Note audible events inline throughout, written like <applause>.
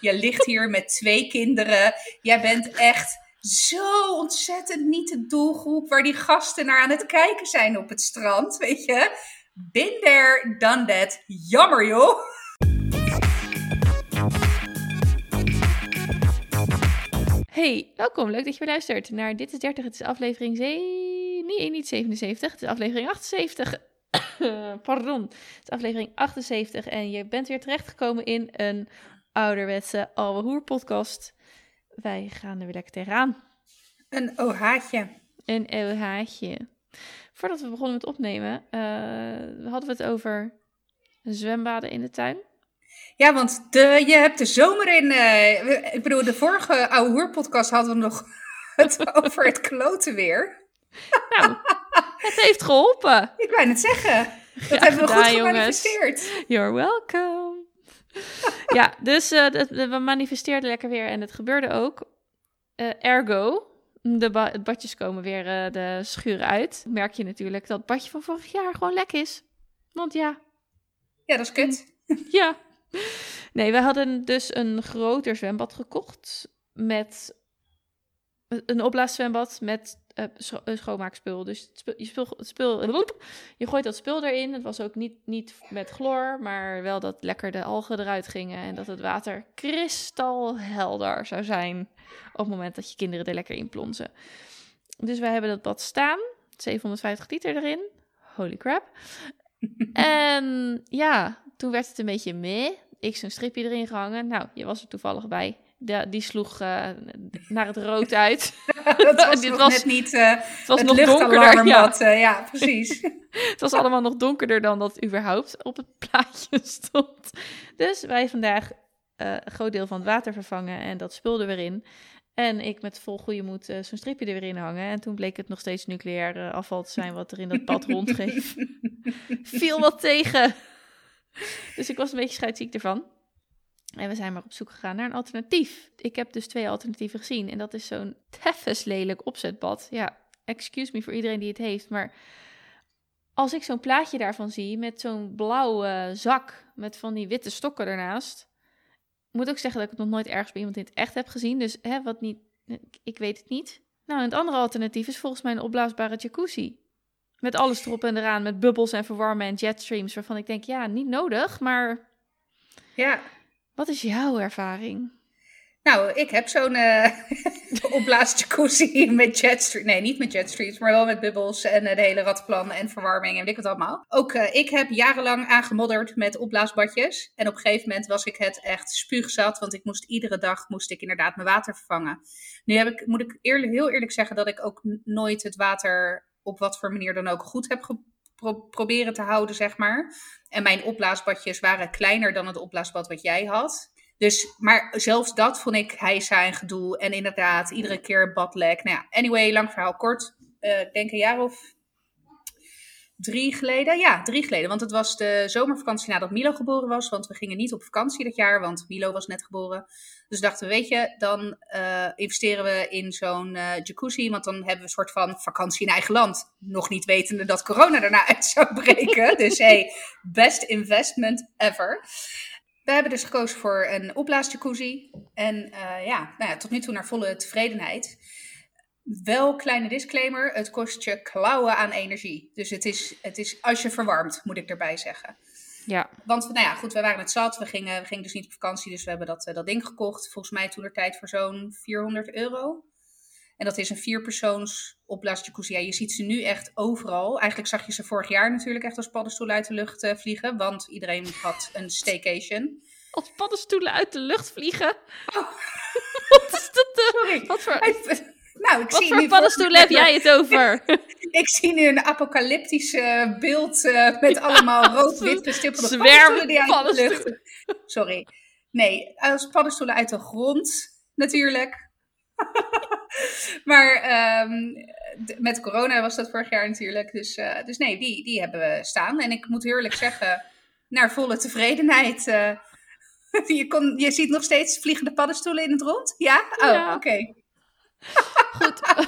Je ligt hier met twee kinderen. Jij bent echt zo ontzettend niet de doelgroep waar die gasten naar aan het kijken zijn op het strand, weet je. Been there, done that. Jammer joh. Hey, welkom. Leuk dat je weer luistert naar Dit is 30. Het is aflevering 7. Nee, niet 77. Het is aflevering 78. <coughs> Pardon. Het is aflevering 78. En je bent weer terechtgekomen in een ouderwetse Alwe Hoer podcast. Wij gaan er weer lekker tegenaan. Een ohaatje. Een ohaatje. Voordat we begonnen met opnemen, uh, hadden we het over zwembaden in de tuin. Ja, want de, je hebt de zomer in. Uh, ik bedoel, de vorige oude hoer-podcast hadden we nog <laughs> het over het kloten weer. <laughs> Nou, het heeft geholpen. Ik wou het zeggen. Dat hebben we goed gemanifesteerd. You're welcome. <laughs> ja, dus uh, we manifesteerden lekker weer en het gebeurde ook. Uh, ergo, de ba badjes komen weer uh, de schuren uit. Merk je natuurlijk dat het badje van vorig jaar gewoon lek is. Want ja. Ja, dat is kut. <laughs> ja. Nee, we hadden dus een groter zwembad gekocht. Met een opblaaszwembad met uh, scho schoonmaakspul. Dus het spul, je, spul, het spul, <laughs> je gooit dat spul erin. Het was ook niet, niet met chloor, maar wel dat lekker de algen eruit gingen. En dat het water kristalhelder zou zijn op het moment dat je kinderen er lekker in plonzen. Dus wij hebben dat bad staan. 750 liter erin. Holy crap. <laughs> en ja, toen werd het een beetje meh. Ik zo'n stripje erin gehangen. Nou, je was er toevallig bij. De, die sloeg uh, naar het rood uit. <laughs> dat was <laughs> Dit was, net niet uh, het, was het nog donkerder. Ja. Uh, ja, precies. <laughs> het was allemaal nog donkerder dan dat überhaupt op het plaatje stond. Dus wij vandaag een groot deel van het water vervangen en dat spulde weer in. En ik met vol goede moed zo'n stripje er weer in hangen. En toen bleek het nog steeds nucleair afval te zijn wat er in dat pad rondgeeft. Viel wat tegen. Dus ik was een beetje scheidsziek ervan. En we zijn maar op zoek gegaan naar een alternatief. Ik heb dus twee alternatieven gezien. En dat is zo'n teffes lelijk opzetbad. Ja, excuse me voor iedereen die het heeft. Maar als ik zo'n plaatje daarvan zie met zo'n blauwe zak met van die witte stokken ernaast. Moet ook zeggen dat ik het nog nooit ergens bij iemand in het echt heb gezien. Dus hè, wat niet, ik weet het niet. Nou, het andere alternatief is volgens mij een opblaasbare jacuzzi. Met alles erop en eraan, met bubbels en verwarmen en jetstreams. Waarvan ik denk, ja, niet nodig, maar... Ja, wat is jouw ervaring? Nou, ik heb zo'n <laughs> uh, opblaas met jetstreams. Nee, niet met jetstreams, maar wel met bubbels en uh, de hele ratplan en verwarming en weet ik wat allemaal. Ook uh, ik heb jarenlang aangemodderd met opblaasbadjes. En op een gegeven moment was ik het echt spuugzat, want ik moest iedere dag moest ik inderdaad mijn water vervangen. Nu heb ik, moet ik eerlijk, heel eerlijk zeggen dat ik ook nooit het water op wat voor manier dan ook goed heb proberen te houden, zeg maar. En mijn opblaasbadjes waren kleiner dan het opblaasbad wat jij had. Dus, maar zelfs dat vond ik hijsa en gedoe. En inderdaad, iedere keer badlek. Nou ja, anyway, lang verhaal kort. Ik denk een jaar of drie geleden. Ja, drie geleden. Want het was de zomervakantie nadat Milo geboren was. Want we gingen niet op vakantie dat jaar, want Milo was net geboren. Dus dachten we, weet je, dan uh, investeren we in zo'n uh, jacuzzi. Want dan hebben we een soort van vakantie in eigen land. Nog niet wetende dat corona daarna <laughs> uit zou breken. dus hey, best investment ever. We hebben dus gekozen voor een opblaasjacuzzi. En uh, ja, nou ja, tot nu toe naar volle tevredenheid. Wel, kleine disclaimer, het kost je klauwen aan energie. Dus het is, het is als je verwarmt, moet ik erbij zeggen. Ja. Want, nou ja, goed, we waren het zat. We gingen, we gingen dus niet op vakantie, dus we hebben dat, uh, dat ding gekocht. Volgens mij toen er tijd voor zo'n 400 euro. En dat is een vierpersoons opblaasjacuzzi. Ja, je ziet ze nu echt overal. Eigenlijk zag je ze vorig jaar natuurlijk echt als paddenstoelen uit de lucht uh, vliegen. Want iedereen had een staycation. Als paddenstoelen uit de lucht vliegen? Oh. <laughs> wat is dat? Uh, Sorry. Wat voor... Nou, ik Wat zie voor nu paddenstoelen heb jij het over? <laughs> ik zie nu een apocalyptisch uh, beeld uh, met allemaal <laughs> rood-wit gestippelde paddenstoelen die uit de lucht. <laughs> Sorry. Nee, als paddenstoelen uit de grond natuurlijk. maar um, met corona was dat vorig jaar natuurlijk. Dus, uh, dus nee, die, die hebben we staan. En ik moet eerlijk zeggen, naar volle tevredenheid. je, kon, je ziet nog steeds vliegende paddenstoelen in het rond? Ja? Oh, Ja. oké. Okay. <laughs> Goed. <laughs>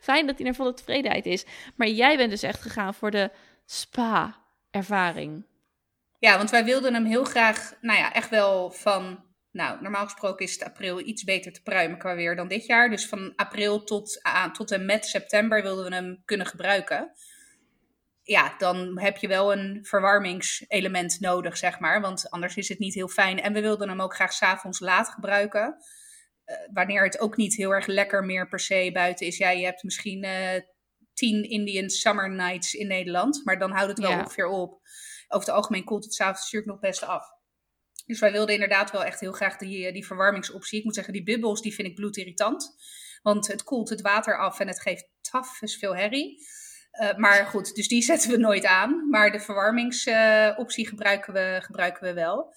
Fijn dat hij naar volle tevredenheid is. Maar jij bent dus echt gegaan voor de spa-ervaring. Ja, want wij wilden hem heel graag, nou ja, echt wel van. Nou, normaal gesproken is het april iets beter te pruimen qua weer dan dit jaar. Dus van april tot, aan, tot en met september wilden we hem kunnen gebruiken. Ja, dan heb je wel een verwarmingselement nodig, zeg maar. Want anders is het niet heel fijn. En we wilden hem ook graag s'avonds laat gebruiken. Uh, wanneer het ook niet heel erg lekker meer per se buiten is. Ja, je hebt misschien uh, tien Indian Summer Nights in Nederland. Maar dan houdt het wel Ja. ongeveer op. Over het algemeen koelt het s'avonds natuurlijk nog best af. Dus wij wilden inderdaad wel echt heel graag die, eh, die verwarmingsoptie. Ik moet zeggen, die bubbels die vind ik bloedirritant. Want het koelt het water af en het geeft tafels veel herrie. Uh, maar goed, dus die zetten we nooit aan. Maar de verwarmingsoptie uh, gebruiken, we, gebruiken we wel.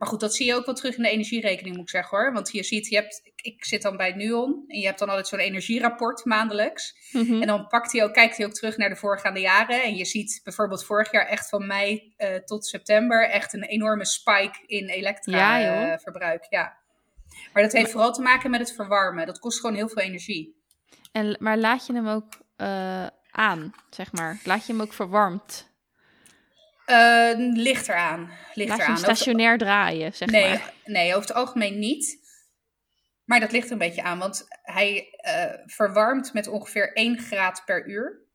Maar goed, dat zie je ook wel terug in de energierekening, moet ik zeggen hoor. Want je ziet, je hebt, ik, zit dan bij Nuon en je hebt dan altijd zo'n energierapport maandelijks. Mhm. En dan pakt hij ook, kijkt hij ook terug naar de voorgaande jaren. En je ziet bijvoorbeeld vorig jaar echt van mei uh, tot september echt een enorme spike in Ja, elektra-verbruik. Ja, Maar dat heeft vooral te maken met het verwarmen. Dat kost gewoon heel veel energie. En, maar laat je hem ook uh, aan, zeg maar? Laat je hem ook verwarmd? Uh, ligt eraan. Ligt Laat je eraan. hem stationair over... draaien, zeg nee, maar? Nee, over het algemeen niet. Maar dat ligt er een beetje aan, want hij uh, verwarmt met ongeveer 1 graad per uur.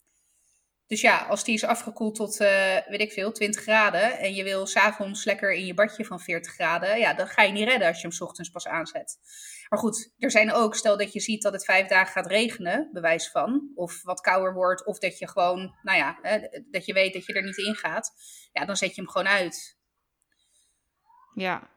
Dus ja, als die is afgekoeld tot, uh, weet ik veel, 20 graden... en je wil s'avonds lekker in je badje van 40 graden... ja, dan ga je niet redden als je hem ochtends pas aanzet. Maar goed, er zijn ook, stel dat je ziet dat het vijf dagen gaat regenen, bewijs van... of wat kouder wordt, of dat je gewoon, nou ja, hè, dat je weet dat je er niet in gaat... ja, dan zet je hem gewoon uit. Ja.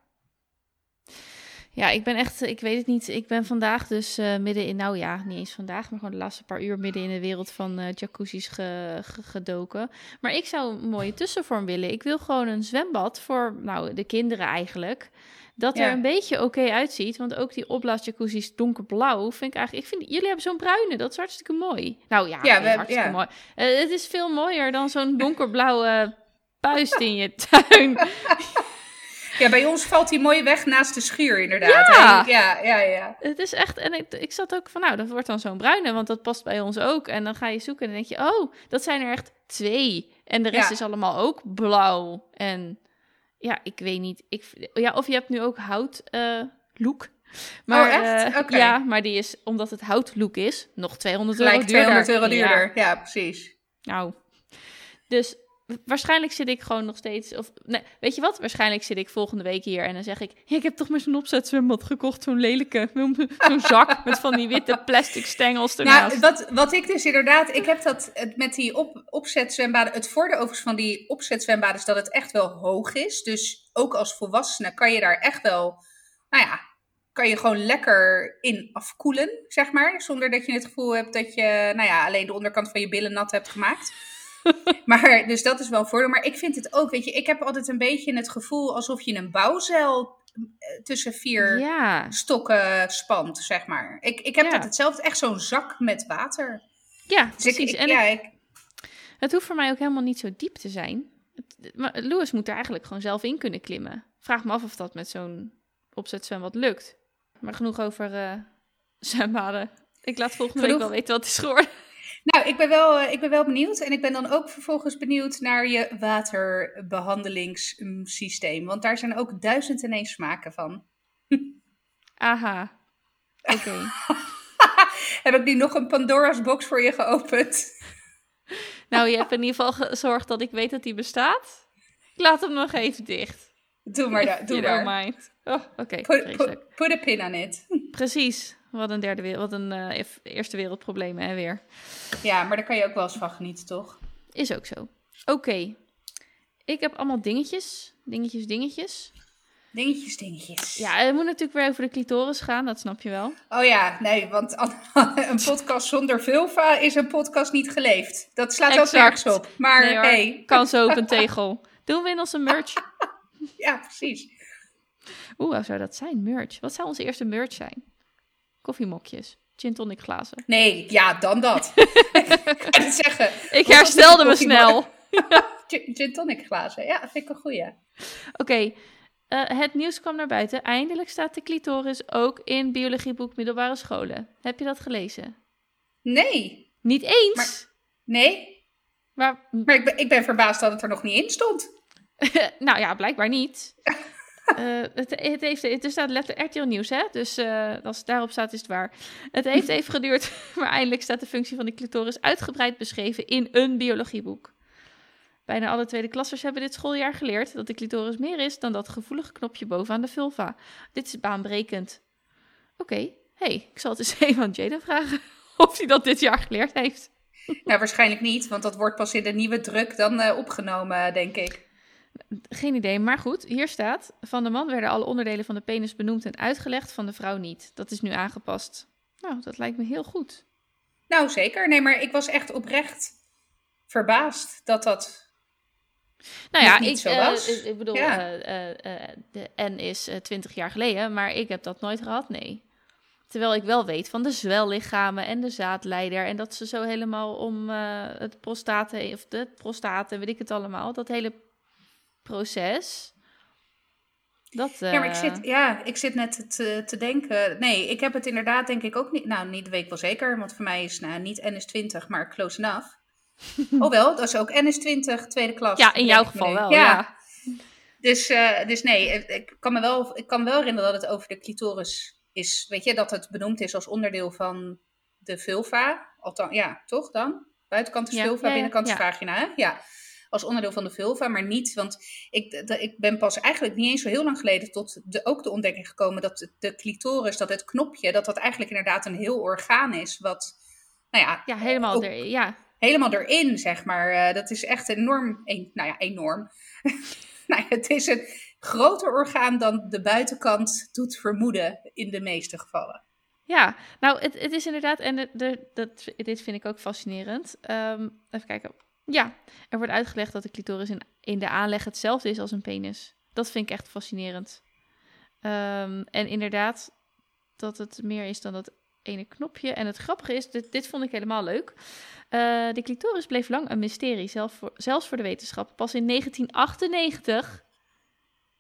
Ja, ik ben echt, ik weet het niet. Ik ben vandaag dus uh, midden in, nou ja, niet eens vandaag, maar gewoon de laatste paar uur midden in de wereld van uh, jacuzzi's ge, ge, gedoken. Maar ik zou een mooie tussenvorm willen. Ik wil gewoon een zwembad voor, nou, de kinderen eigenlijk. Dat er een beetje oké uitziet. Want ook die opblaasjacuzzi's donkerblauw vind ik eigenlijk... Ik vind, jullie hebben zo'n bruine, dat is hartstikke mooi. Nou ja, Ja, we hartstikke ja. mooi. Eh, het is veel mooier dan zo'n donkerblauwe <laughs> puist in je tuin. <laughs> Ja, bij ons valt hij mooi weg naast de schuur, inderdaad. Ja. Ja, ja, ja. Het is echt, en ik, ik zat ook van, nou, dat wordt dan zo'n bruine, want dat past bij ons ook. En dan ga je zoeken en dan denk je, oh, dat zijn er echt twee. En de rest Ja. is allemaal ook blauw. En ja, ik weet niet. Ik, ja, of je hebt nu ook hout eh, look. Maar, Oh, echt? eh. Ja, maar die is, omdat het hout look is, nog 200 Gelijk euro duurder. 200 euro Ja. duurder. Ja, precies. Nou, dus waarschijnlijk zit ik gewoon nog steeds... Of, nee, weet je wat? Waarschijnlijk zit ik volgende week hier en dan zeg ik... Ja, ik heb toch maar zo'n opzetzwembad gekocht, zo'n lelijke. <laughs> Zo'n zak met van die witte plastic stengels ernaast. Nou, wat, wat ik dus inderdaad, ik heb dat met die op, opzetzwembaden. Het voordeel overigens van die opzetzwembaden is dat het echt wel hoog is. Dus ook als volwassene kan je daar echt wel, nou ja, kan je gewoon lekker in afkoelen, zeg maar. Zonder dat je het gevoel hebt dat je, nou ja, alleen de onderkant van je billen nat hebt gemaakt. Maar, dus dat is wel een voordeel. Maar ik vind het ook, weet je, ik heb altijd een beetje het gevoel alsof je een bouwzeil eh, tussen vier Ja, stokken spant, zeg maar. Ik, ik heb Ja. dat hetzelfde, echt zo'n zak met water. ja Dus precies. ik- ja, ik- het hoeft voor mij ook helemaal niet zo diep te zijn. Maar Louis moet er eigenlijk gewoon zelf in kunnen klimmen. Vraag me af of dat met zo'n opzetzwembad lukt. Maar genoeg over eh zwembaden. Ik laat volgende week wel weten wat het is geworden. Nou, ik ben, wel, eh, ik ben wel benieuwd. En ik ben dan ook vervolgens benieuwd naar je waterbehandelingssysteem. Want daar zijn ook duizend en één smaken van. <laughs> Aha. Oké. <laughs> Heb ik nu nog een Pandora's box voor je geopend? <laughs> Nou, je hebt in ieder geval gezorgd dat ik weet dat die bestaat. Ik laat hem nog even dicht. Doe maar, da- doe maar. mind. Oh, Oké, Put, vreselijk. put, put a pin on it. Precies. Wat een derde wereld, wat een eff- eerste wereldprobleem hè, weer. Ja, maar daar kan je ook wel eens van genieten, toch? Is ook zo. Oké. Ik heb allemaal dingetjes. Dingetjes, dingetjes. Dingetjes, dingetjes. Ja, het moet natuurlijk weer over de clitoris gaan, dat snap je wel. Oh ja, nee, want <laughs> een podcast zonder vulva is een podcast niet geleefd. Dat slaat ook Exact. nergens op. Maar Nee hey, kan zo op een <laughs> tegel. Doen we in onze merch. ja, precies. Oeh, wat zou dat zijn? Merch. Wat zou onze eerste merch zijn? Koffiemokjes. Gin tonic glazen. Nee, ja, dan dat. ik kan het zeggen. Ik herstelde me snel. <laughs> Gin, tonic glazen. Ja, vind ik een goeie. Oké, eh, het nieuws kwam naar buiten. Eindelijk staat de clitoris ook in biologieboek middelbare scholen. Heb je dat gelezen? Nee, Niet eens. Maar- nee. Maar, Maar ik ben, ik ben verbaasd dat het er nog niet in stond. <laughs> nou ja, blijkbaar niet. <laughs> Uh, het, het, heeft, staat letter RTL Nieuws, hè? Dus uh, als het daarop staat, is het waar. Het heeft even geduurd, <laughs> maar eindelijk staat de functie van de clitoris uitgebreid beschreven in een biologieboek. Bijna alle tweede klassers hebben dit schooljaar geleerd dat de clitoris meer is dan dat gevoelige knopje bovenaan de vulva. Dit is baanbrekend. Oké, hey, ik zal het eens <laughs> even aan Jada vragen <laughs> of hij dat dit jaar geleerd heeft. Nou, waarschijnlijk niet, want dat wordt pas in de nieuwe druk dan uh, opgenomen, denk ik. Geen idee, maar goed, hier staat: van de man werden alle onderdelen van de penis benoemd en uitgelegd, van de vrouw niet. Dat is nu aangepast. Nou, dat lijkt me heel goed. Nou, zeker. Nee, maar ik was echt oprecht verbaasd dat dat nou ja, ik, uh, ik, bedoel, ja. uh, uh, de N is twintig jaar geleden, maar ik heb dat nooit gehad, nee. Terwijl ik wel weet van de zwellichamen en de zaadleider en dat ze zo helemaal om het prostaten of de prostaten, weet ik het allemaal, dat hele proces. Dat, Ja, maar ik zit, ja, ik zit net te, te denken. Nee, ik heb het inderdaad denk ik ook niet. Nou, niet de week wel zeker, want voor mij is nou, niet N is 20, maar close enough. <laughs> oh wel, dat is ook NS20, tweede klas. Ja, in jouw geval wel, ja. Dus, uh, dus nee, ik kan me wel, ik kan wel herinneren dat het over de clitoris is. Weet je, dat het benoemd is als onderdeel van de vulva. Althans, ja, toch dan? Buitenkant is vulva, binnenkant is vagina, hè? Ja, als onderdeel van de vulva, maar niet, want ik, ik ben pas eigenlijk niet eens zo heel lang geleden tot de, ook de ontdekking gekomen dat de clitoris, dat het knopje, dat dat eigenlijk inderdaad een heel orgaan is, wat, nou ja... Ja, helemaal, er, ja helemaal erin, zeg maar. Uh, dat is echt enorm, een, nou ja, enorm. <laughs> nou, het is een groter orgaan dan de buitenkant doet vermoeden in de meeste gevallen. Ja, nou, het, het is inderdaad, en de, de, dat, dit vind ik ook fascinerend. Um, even kijken. Ja, er wordt uitgelegd dat de clitoris in, in de aanleg hetzelfde is als een penis. Dat vind ik echt fascinerend. Um, en inderdaad, dat het meer is dan dat ene knopje. En het grappige is, dit, dit vond ik helemaal leuk. Uh, de clitoris bleef lang een mysterie, zelf voor, zelfs voor de wetenschap. Pas in 1998.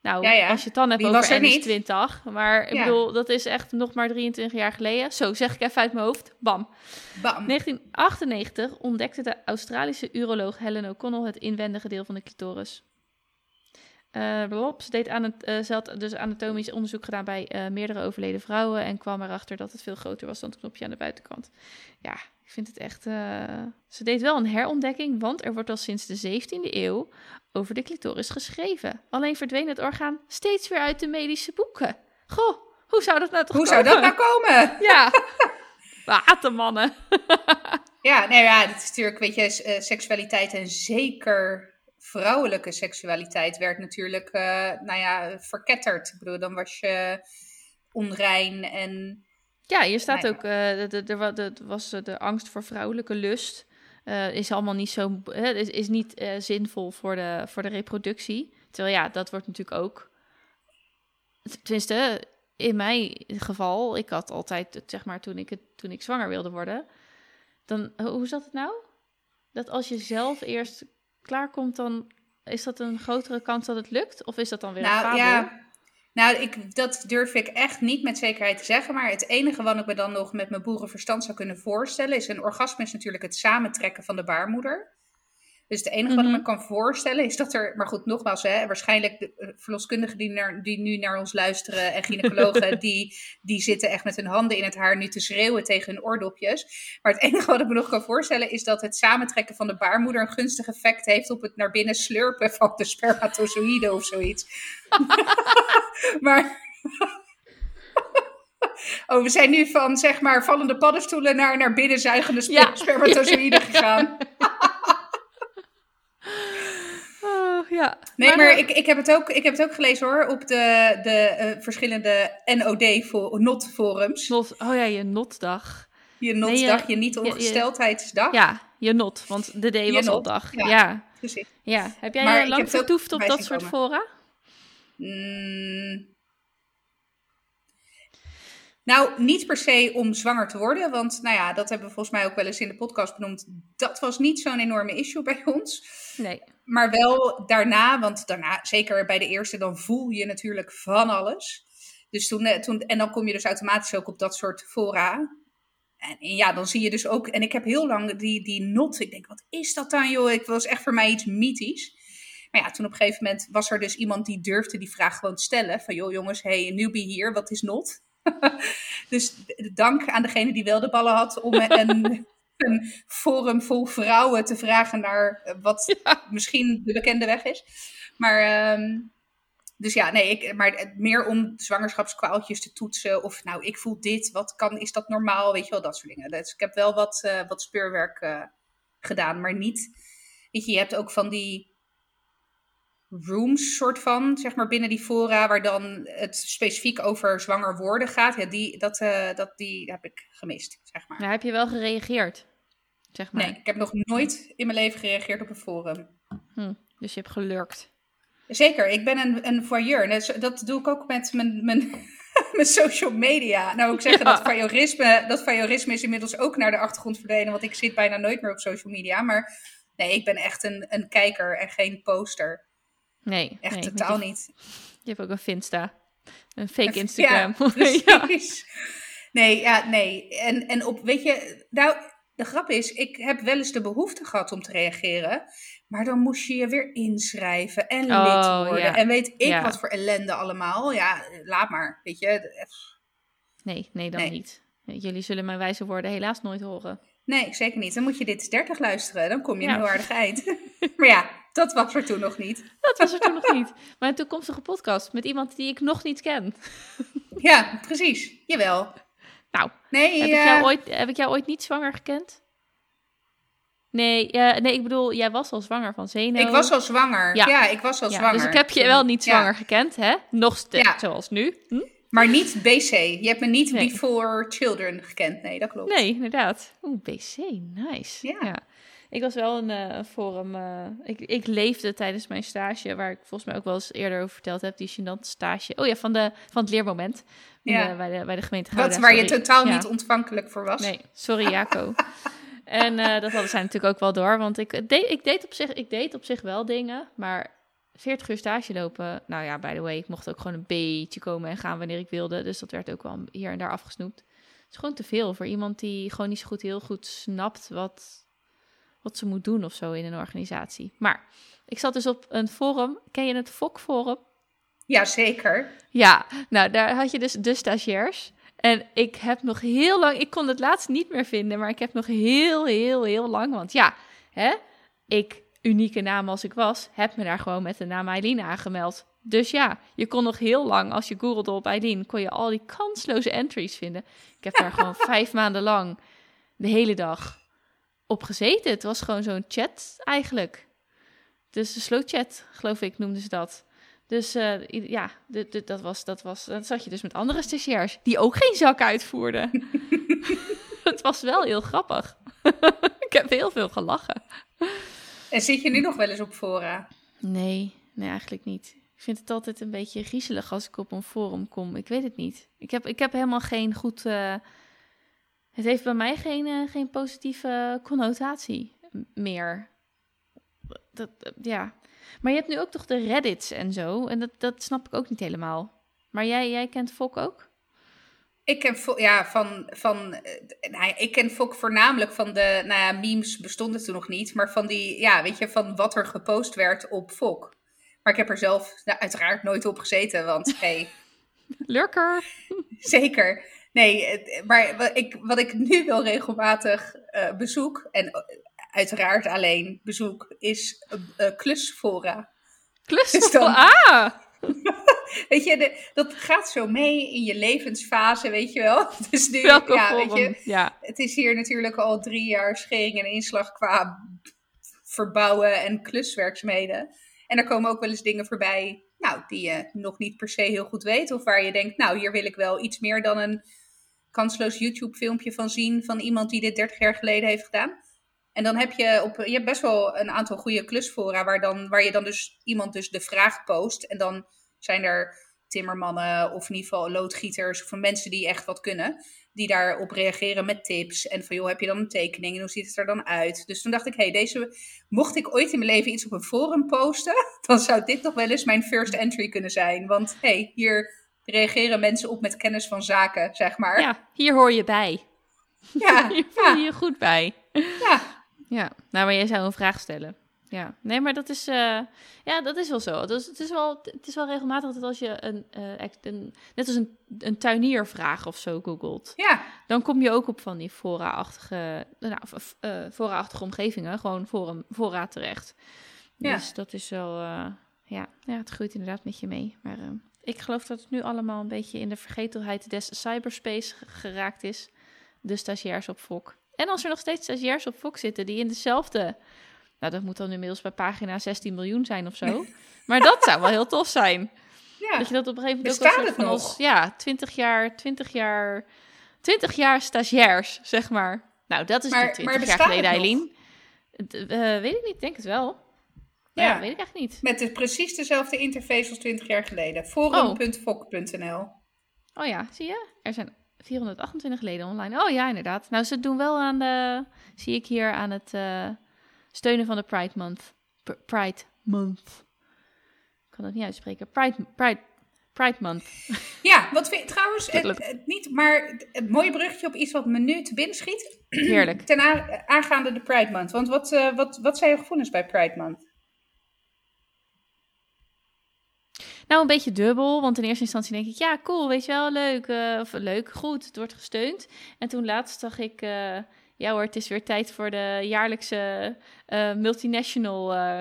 Nou, als je het dan hebt Wie over ns 20. Maar ik bedoel, dat is echt nog maar 23 jaar geleden. Zo zeg ik even uit mijn hoofd. Bam. Bam. 1998 ontdekte de Australische uroloog Helen O'Connell het inwendige deel van de clitoris. Uh, ze, deed aan het, uh, ze had dus anatomisch onderzoek gedaan bij uh, meerdere overleden vrouwen en kwam erachter dat het veel groter was dan het knopje aan de buitenkant. Ja, ik vind het echt. ze deed wel een herontdekking, want er wordt al sinds de 17e eeuw over de clitoris geschreven. Alleen verdween het orgaan steeds weer uit de medische boeken. Goh, hoe zou dat nou toch hoe komen? Hoe zou dat nou komen? <laughs> Ja, watermannen. <laughs> ja, nee, ja, het is natuurlijk, weet je, seksualiteit en zeker vrouwelijke seksualiteit werd natuurlijk, uh, nou ja, verketterd. Ik bedoel, dan was je onrein en... Ja, hier staat nou ook, uh, er was de angst voor vrouwelijke lust. Uh, is allemaal niet zo, is, is niet zinvol voor de, voor de reproductie. Terwijl ja, dat wordt natuurlijk ook, tenminste, in mijn geval, ik had altijd, zeg maar, toen ik, het, toen ik zwanger wilde worden, dan, hoe zat het nou? Dat als je zelf eerst klaarkomt, dan is dat een grotere kans dat het lukt? Of is dat dan weer nou, een fabel? Ja. Nou, ik, dat durf ik echt niet met zekerheid te zeggen. Maar het enige wat ik me dan nog met mijn boerenverstand zou kunnen voorstellen... is een orgasme is natuurlijk het samentrekken van de baarmoeder. Dus het enige wat ik me mhm. kan voorstellen is dat er, maar goed, nogmaals, hè, waarschijnlijk de eh, verloskundigen die, naar, die nu naar ons luisteren en gynaecologen, <laughs> die, die zitten echt met hun handen in het haar nu te schreeuwen tegen hun oordopjes. Maar het enige wat ik me nog kan voorstellen is dat het samentrekken van de baarmoeder een gunstig effect heeft op het naar binnen slurpen van de spermatozoïden of zoiets. <laughs> <laughs> maar. <laughs> Oh, we zijn nu van zeg maar vallende paddenstoelen naar naar binnenzuigende sper ja. <laughs> spermatozoïden gegaan. ja. Nee, maar, ik, ik, heb het ook, ik heb het ook gelezen hoor, op de, de uh, verschillende NOD-not-forums. Not, oh ja, je notdag. Je notdag, je, je niet-ongesteldheidsdag. Ja, je not, want de D was dag. Ja, ja. Ja. Heb jij maar lang vertoefd op dat soort fora? Mm, nou, niet per se om zwanger te worden, want nou ja, dat hebben we volgens mij ook wel eens in de podcast benoemd. Dat was niet zo'n enorme issue bij ons. Nee. Maar wel daarna, want daarna, zeker bij de eerste, dan voel je natuurlijk van alles. Dus toen, eh, toen, en dan kom je dus automatisch ook op dat soort fora. En, ja, dan zie je dus ook, en ik heb heel lang die, die not, ik denk, wat is dat dan joh? Ik was echt voor mij iets mythisch. Maar ja, toen op een gegeven moment was er dus iemand die durfde die vraag gewoon te stellen. Van joh jongens, hey, newbie hier, wat is not? <laughs> dus dank aan degene die wel de ballen had om een, een <laughs> forum vol vrouwen te vragen naar wat misschien de bekende weg is. Maar ehm, dus ja, nee, ik, maar meer om zwangerschapskwaaltjes te toetsen. Of nou, ik voel dit, wat kan, is dat normaal? Weet je wel, dat soort dingen. Dus ik heb wel wat, uh, wat speurwerk uh, gedaan, maar niet. Weet je, je hebt ook van die rooms, soort van, zeg maar binnen die fora, waar dan het specifiek over zwanger worden gaat. Ja, die, dat, uh, dat, die heb ik gemist, zeg maar. Ja, heb je wel gereageerd? Zeg maar. Nee, ik heb nog nooit in mijn leven gereageerd op een forum. Hm, dus je hebt gelurkt. Zeker, ik ben een, een voyeur. Dat, dat doe ik ook met mijn, mijn, <laughs> mijn social media. Nou, ik ja. dat, voyeurisme, dat voyeurisme is inmiddels ook naar de achtergrond verdwenen, want ik zit bijna nooit meer op social media. Maar nee, ik ben echt een, een kijker en geen poster. Nee, echt nee, totaal je, niet. Je hebt ook een Finsta, een fake Instagram. <laughs> Ja, precies. Nee, ja, nee. En, en op, weet je, nou, de grap is, ik heb wel eens de behoefte gehad om te reageren. Maar dan moest je je weer inschrijven en lid Oh, worden. ja. En weet ik Ja. wat voor ellende allemaal. Ja, laat maar. Weet je. Nee, nee, dan Nee. niet. Jullie zullen mijn wijze woorden helaas nooit horen. Nee, zeker niet. Dan moet je dit is 30 luisteren. Dan kom je Ja. een heel aardig eind. <laughs> maar ja, dat was er toen nog niet. Dat was er toen nog niet. Maar een toekomstige podcast met iemand die ik nog niet ken. Ja, precies. Jawel. Nou, Nee, heb, ik eh, jou ooit, heb ik jou ooit niet zwanger gekend? Nee, eh, nee, ik bedoel, jij was al zwanger van Zeno. ik was al zwanger. Ja. Ja, ik was al Ja, zwanger. Dus ik heb je wel niet Ja. zwanger gekend, hè? Nog steeds, Ja. zoals nu. Hm? Maar niet BC. Je hebt me niet Nee. Before Children gekend. Nee, dat klopt. Nee, inderdaad. Oeh, BC, nice. Ja. Ik was wel een eh, forum. eh, ik, ik leefde tijdens mijn stage, waar ik volgens mij ook wel eens eerder over verteld heb, die gênante stage. Oh ja, van, de, van het leermoment. Ja. de- bij, de, bij de gemeente Wat, waar je totaal Ja. niet ontvankelijk voor was. Nee, sorry Jaco. <laughs> en eh, dat hadden zij natuurlijk ook wel door, want ik deed, ik, deed op zich, ik deed op zich wel dingen, maar 40 uur stage lopen, nou ja, by the way, ik mocht ook gewoon een beetje komen en gaan wanneer ik wilde, dus dat werd ook wel hier en daar afgesnoept. Het is gewoon te veel voor iemand die gewoon niet zo goed, heel goed snapt wat, wat ze moet doen of zo in een organisatie. Maar ik zat dus op een forum, ken je het FOK-forum? Jazeker. Ja, nou daar had je dus de stagiairs. En ik heb nog heel lang, ik kon het laatst niet meer vinden, maar ik heb nog heel, heel, heel lang, want ja, hè, ik, unieke naam als ik was, heb me daar gewoon met de naam Eileen aangemeld. Dus ja, je kon nog heel lang, als je googelde op Eileen, kon je al die kansloze entries vinden. Ik heb daar <laughs> gewoon vijf maanden lang de hele dag op gezeten. Het was gewoon zo'n chat eigenlijk. Dus de slow chat, geloof ik, noemden ze dat. Dus i- ja, dat was, dat was, dan zat je dus met andere stagiairs die ook geen zak uitvoerden. <laughs> het was wel heel grappig. <laughs> ik heb heel veel gelachen. En zit je nu nog wel eens op fora? Nee, nee, eigenlijk niet. Ik vind het altijd een beetje griezelig als ik op een forum kom. Ik weet het niet. Ik heb, ik heb helemaal geen goed. eh, het heeft bij mij geen, eh, geen positieve connotatie meer. Dat, dat- ja. Maar je hebt nu ook toch de Reddits en zo. En dat, dat snap ik ook niet helemaal. Maar jij, jij kent Fok ook? Ik ken, ja, van, van, eh, nou ik ken Fok voornamelijk van de, nou ja, memes bestonden toen nog niet, maar van die, ja, weet je, van wat er gepost werd op Fok. Maar ik heb er zelf nou, uiteraard nooit op gezeten, want hey, <laughs> Lurker. <laughs> zeker. Nee, het- maar wat ik, wat ik nu wel regelmatig eh, bezoek, en eh, uiteraard alleen bezoek, is eh, klusfora. Klussen. Dus Ah! <laughs> Weet je, de- dat gaat zo mee in je levensfase, weet je wel. <laughs> Dus nu, Welke ja, weet je, Ja. het is hier natuurlijk al drie jaar schering en inslag qua verbouwen en kluswerkzaamheden. En er komen ook wel eens dingen voorbij, nou, die je nog niet per se heel goed weet. Of waar je denkt, nou, hier wil ik wel iets meer dan een kansloos YouTube-filmpje van zien van iemand die dit 30 jaar geleden heeft gedaan. En dan heb je, op, je hebt best wel een aantal goede klusfora waar, dan, waar je dan dus iemand dus de vraag post. En dan zijn er timmermannen of in ieder geval loodgieters of mensen die echt wat kunnen. Die daarop reageren met tips. En van joh, heb je dan een tekening en hoe ziet het er dan uit? Dus toen dacht ik, hey, deze, mocht ik ooit in mijn leven iets op een forum posten, <laughs> dan zou dit toch wel eens mijn first entry kunnen zijn. Want hey, hier reageren mensen op met kennis van zaken, zeg maar. ja, hier hoor je bij. ja, <laughs> Hier voel je ja, je goed bij. ja. Ja, nou, maar jij zou een vraag stellen. Ja, nee, maar dat is, eh, ja, dat is wel zo. Dus het, is wel, het is wel regelmatig dat als je een, uh, een net als een, een tuiniervraag of zo googelt, ja. dan kom je ook op van die fora-achtige, nou, uh, fora-achtige omgevingen, gewoon voor een voorraad terecht. Ja. Dus dat is wel, ja, ja, het groeit inderdaad met je mee. Maar ik geloof dat het nu allemaal een beetje in de vergetelheid des cyberspace geraakt is. De stagiairs op FOK. En als er nog steeds stagiairs op FOK zitten die in dezelfde nou, dat moet dan inmiddels bij pagina 16 miljoen zijn of zo. <laughs> maar dat zou wel heel tof zijn. Ja. Dat je dat op een gegeven moment Bestaat ook het van nog? Als, ja, 20 jaar, 20 jaar, 20 jaar stagiairs, zeg maar. Nou, dat is Maar- niet 20 maar jaar geleden? Eileen. Eh, weet ik niet, denk het wel. Ja, Ja. weet ik eigenlijk niet. Met de, precies dezelfde interface als 20 jaar geleden. Forum.fok.nl. Oh ja, zie je? Er zijn 428 leden online. Oh ja, inderdaad. Nou, ze doen wel aan de, zie ik hier, aan het eh, steunen van de Pride Month. P- Pride Month. Ik kan dat niet uitspreken. Pride, Pride, Pride Month. <laughs> Ja, wat vind trouwens, het, het niet, maar een mooi bruggetje op iets wat me nu te binnen schiet. Heerlijk. <clears throat> Ten aangaande de Pride Month. Want wat, eh, wat, wat zijn je gevoelens bij Pride Month? Nou, een beetje dubbel, want in eerste instantie denk ik, ja, cool, weet je wel, leuk, eh, of leuk, goed, het wordt gesteund. En toen laatst zag ik, eh, ja hoor, het is weer tijd voor de jaarlijkse eh, multinational, eh,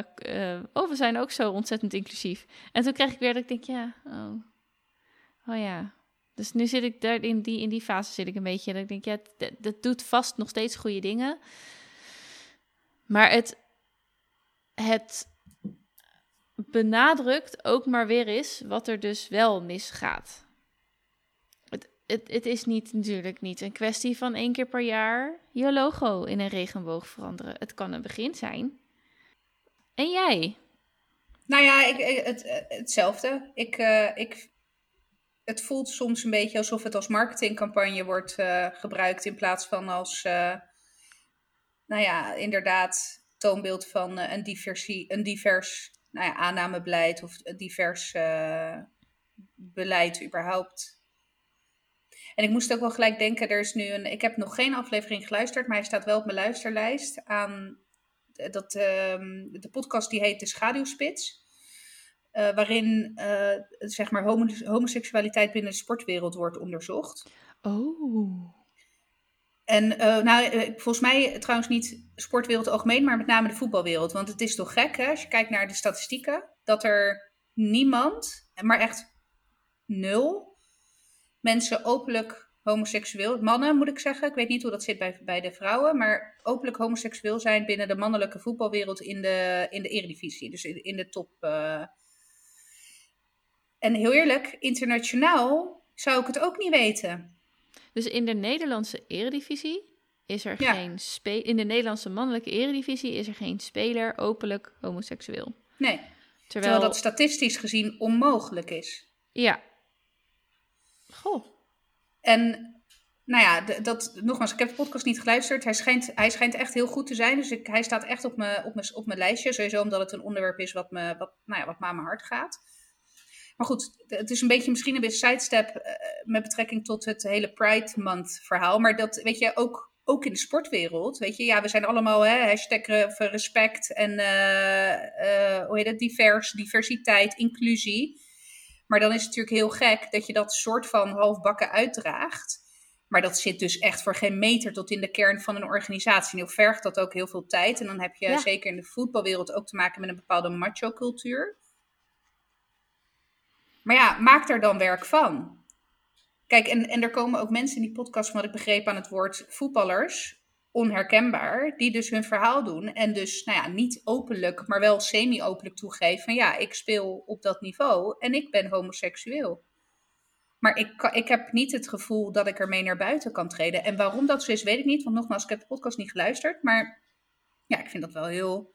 eh, oh, we zijn ook zo ontzettend inclusief. En toen kreeg ik weer dat ik denk, ja, oh, oh ja. Dus nu zit ik daar in die, in die fase zit ik een beetje, dat ik denk, ja, dat, dat doet vast nog steeds goede dingen. Maar het, het benadrukt ook maar weer eens wat er dus wel misgaat. Het, het, is niet natuurlijk niet een kwestie van één keer per jaar je logo in een regenboog veranderen. Het kan een begin zijn. En jij? Nou ja, ik, het, hetzelfde. Ik, eh, ik, het voelt soms een beetje alsof het als marketingcampagne wordt eh, gebruikt in plaats van als, eh, nou ja, inderdaad, toonbeeld van een, diversie, een divers nou ja, aannamebeleid of divers beleid überhaupt. En ik moest ook wel gelijk denken, er is nu een, ik heb nog geen aflevering geluisterd, maar hij staat wel op mijn luisterlijst aan dat, ehm, de podcast die heet De Schaduwspits. eh, waarin eh, zeg maar homo- homoseksualiteit binnen de sportwereld wordt onderzocht. Oh. En eh, nou, eh, volgens mij trouwens niet sportwereld algemeen, maar met name de voetbalwereld. Want het is toch gek, hè, als je kijkt naar de statistieken, dat er niemand, maar echt nul, mensen openlijk homoseksueel, mannen moet ik zeggen, ik weet niet hoe dat zit bij, bij de vrouwen, maar openlijk homoseksueel zijn binnen de mannelijke voetbalwereld in de, in de eredivisie, dus in, in de top. eh. En heel eerlijk, internationaal zou ik het ook niet weten. Dus in de Nederlandse eredivisie is er Ja. geen spe in de Nederlandse mannelijke eredivisie is er geen speler openlijk homoseksueel. Nee, Terwijl, terwijl dat statistisch gezien onmogelijk is. ja. Goh. En nou ja, dat, nogmaals, ik heb de podcast niet geluisterd. Hij schijnt, hij schijnt echt heel goed te zijn. Dus ik, hij staat echt op mijn, op, mijn, op mijn lijstje. Sowieso omdat het een onderwerp is wat me, wat, nou ja, wat aan mijn hart gaat. Maar goed, het is een beetje misschien een beetje sidestep eh, met betrekking tot het hele Pride Month verhaal. Maar dat, weet je, ook, ook in de sportwereld, weet je, ja, we zijn allemaal hè, hashtag respect en eh, eh, hoe heet het, divers, diversiteit, inclusie. Maar dan is het natuurlijk heel gek dat je dat soort van halfbakken uitdraagt. Maar dat zit dus echt voor geen meter tot in de kern van een organisatie. En heel vergt dat ook heel veel tijd. En dan heb je Ja. zeker in de voetbalwereld ook te maken met een bepaalde macho-cultuur. Maar ja, maak er dan werk van. Kijk, en, en er komen ook mensen in die podcast, van wat ik begreep aan het woord voetballers, onherkenbaar, die dus hun verhaal doen. En dus, nou ja, niet openlijk, maar wel semi-openlijk toegeven van ja, ik speel op dat niveau en ik ben homoseksueel. Maar ik, ik heb niet het gevoel dat ik ermee naar buiten kan treden. En waarom dat zo is, weet ik niet. Want nogmaals, ik heb de podcast niet geluisterd. Maar ja, ik vind dat wel heel,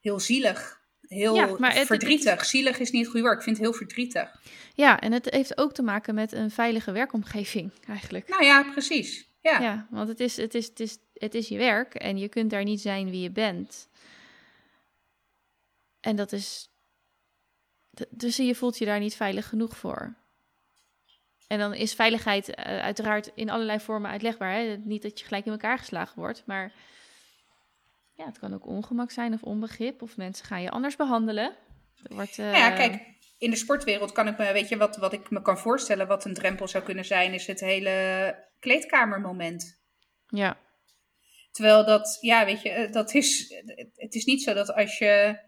heel zielig. Heel Ja, maar het- het- verdrietig. Zielig is niet het goede woord. Ik vind het heel verdrietig. Ja, en het heeft ook te maken met een veilige werkomgeving eigenlijk. Nou ja, precies. Ja, Ja, want het is, het, is, het, is, het is je werk en je kunt daar niet zijn wie je bent. En dat is. Dus je voelt je daar niet veilig genoeg voor. En dan is veiligheid eh, uiteraard in allerlei vormen uitlegbaar. Hè? Niet dat je gelijk in elkaar geslagen wordt, maar ja, het kan ook ongemak zijn of onbegrip. Of mensen gaan je anders behandelen. Er wordt, Nou ja, eh, kijk, in de sportwereld kan ik me, weet je, wat, wat ik me kan voorstellen, wat een drempel zou kunnen zijn, is het hele kleedkamermoment. Ja, Terwijl dat, ja, weet je, eh, dat is, het is niet zo dat als je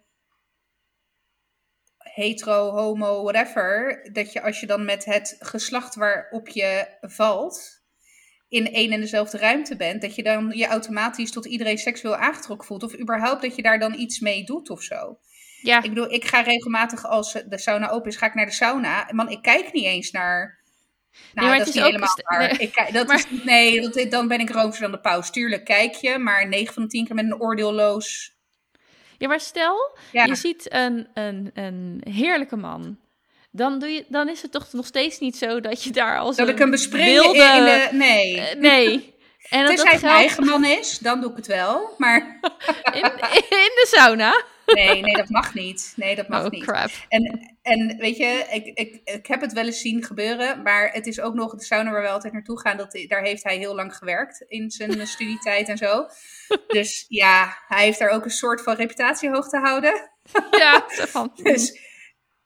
hetero, homo, whatever, dat je als je dan met het geslacht waarop je valt in één en dezelfde ruimte bent, dat je dan je automatisch tot iedereen seksueel aangetrokken voelt. Of überhaupt dat je daar dan iets mee doet of zo. ja. Ik bedoel, ik ga regelmatig als de sauna open is, ga ik naar de sauna. Man, ik kijk niet eens naar. Nou, maar dat het is niet helemaal st- waar. nee. Ik dat Maar- is, nee, dat, dan ben ik roomser dan de paus. Tuurlijk kijk je, maar 9 van de 10 keer met een oordeelloos. ja, maar stel, Ja, je ziet een, een, een heerlijke man. Dan, doe je, dan is het toch nog steeds niet zo dat je daar als dat ik hem wilde... in de. Nee. Eh, nee. <laughs> En dat, Tenzij dat het mijn eigen man is, dan doe ik het wel. Maar <laughs> in, in de sauna. Nee, nee, dat mag niet. Nee, dat mag Oh, niet. crap. En, en weet je, ik, ik, ik heb het wel eens zien gebeuren, maar het is ook nog de sauna waar we altijd naartoe gaan. Dat, daar heeft hij heel lang gewerkt in zijn <laughs> studietijd en zo. Dus ja, hij heeft daar ook een soort van reputatie hoog te houden. Ja, <laughs> van... Dus,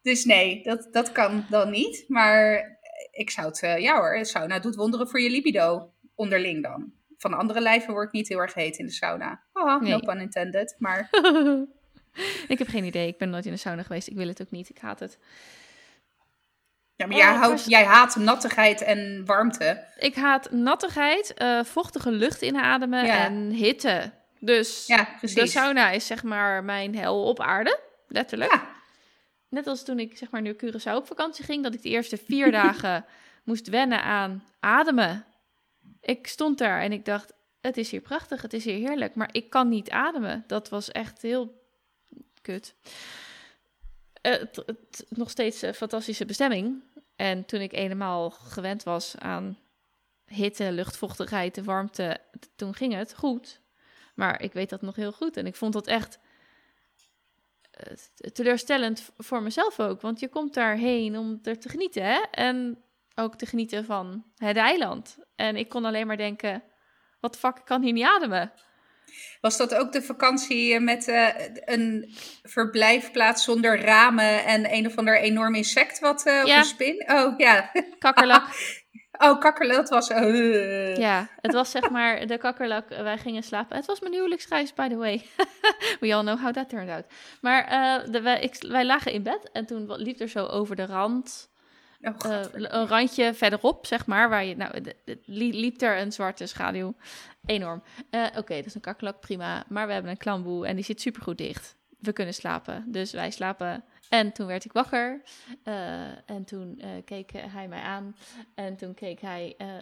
dus nee, dat, dat kan dan niet. Maar ik zou het, eh, ja hoor, sauna doet wonderen voor je libido. Onderling dan. Van andere lijven wordt niet heel erg heet in de sauna. Haha, no Nee. pun intended. Maar <laughs> ik heb geen idee. Ik ben nooit in de sauna geweest. Ik wil het ook niet. Ik haat het. Ja, maar Oh, jij, houdt, pers- jij haat nattigheid en warmte. Ik haat nattigheid, eh, vochtige lucht inademen Ja. en hitte. Dus Ja, de sauna is zeg maar mijn hel op aarde. Letterlijk. Ja, Net als toen ik zeg maar naar Curaçao op vakantie ging, dat ik de eerste vier <laughs> dagen moest wennen aan ademen. Ik stond daar en ik dacht, het is hier prachtig, het is hier heerlijk, maar ik kan niet ademen. Dat was echt heel kut. Eh, het, nog steeds een fantastische bestemming. En toen ik eenmaal gewend was aan hitte, luchtvochtigheid, de warmte, toen ging het goed. Maar ik weet dat nog heel goed en ik vond dat echt eh, teleurstellend voor mezelf ook. Want je komt daarheen om er te genieten, hè? En ook te genieten van het eiland. En ik kon alleen maar denken, wat fuck, kan hier niet ademen. Was dat ook de vakantie met eh, een verblijfplaats zonder ramen en een of ander enorm insect wat eh, op een spin? Oh ja. Kakkerlak. <laughs> Oh, kakkerlak, dat was... eh. ja, het was zeg maar de kakkerlak. eh, Wij gingen slapen. Het was mijn huwelijksreis, by the way. <laughs> We all know how that turned out. Maar eh, de, wij, ik, wij lagen in bed en toen liep er zo over de rand Oh, eh, een randje verderop, zeg maar, waar je, nou, liep er een zwarte schaduw. Enorm. Eh, Oké, dat is een kakkelak, prima. Maar we hebben een klamboe en die zit supergoed dicht. We kunnen slapen, dus wij slapen. En toen werd ik wakker. eh, en toen eh, keek hij mij aan. En toen keek hij eh,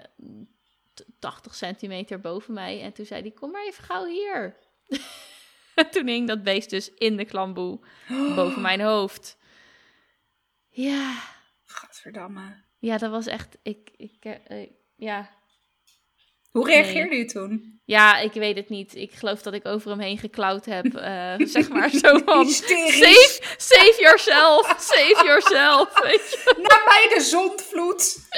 t- 80 centimeter boven mij. En toen zei hij, kom maar even gauw hier. <laughs> en toen hing dat beest dus in de klamboe <gasps> boven mijn hoofd. Ja, Gadverdamme. ja, dat was echt. Ik, ik, ja. Hoe reageerde u toen? ja, ik weet het niet. Ik geloof dat ik over hem heen geklauwd heb. <laughs> eh, zeg maar zo van. Save, save yourself, save yourself. <laughs> Weet je, Na mij de zondvloed.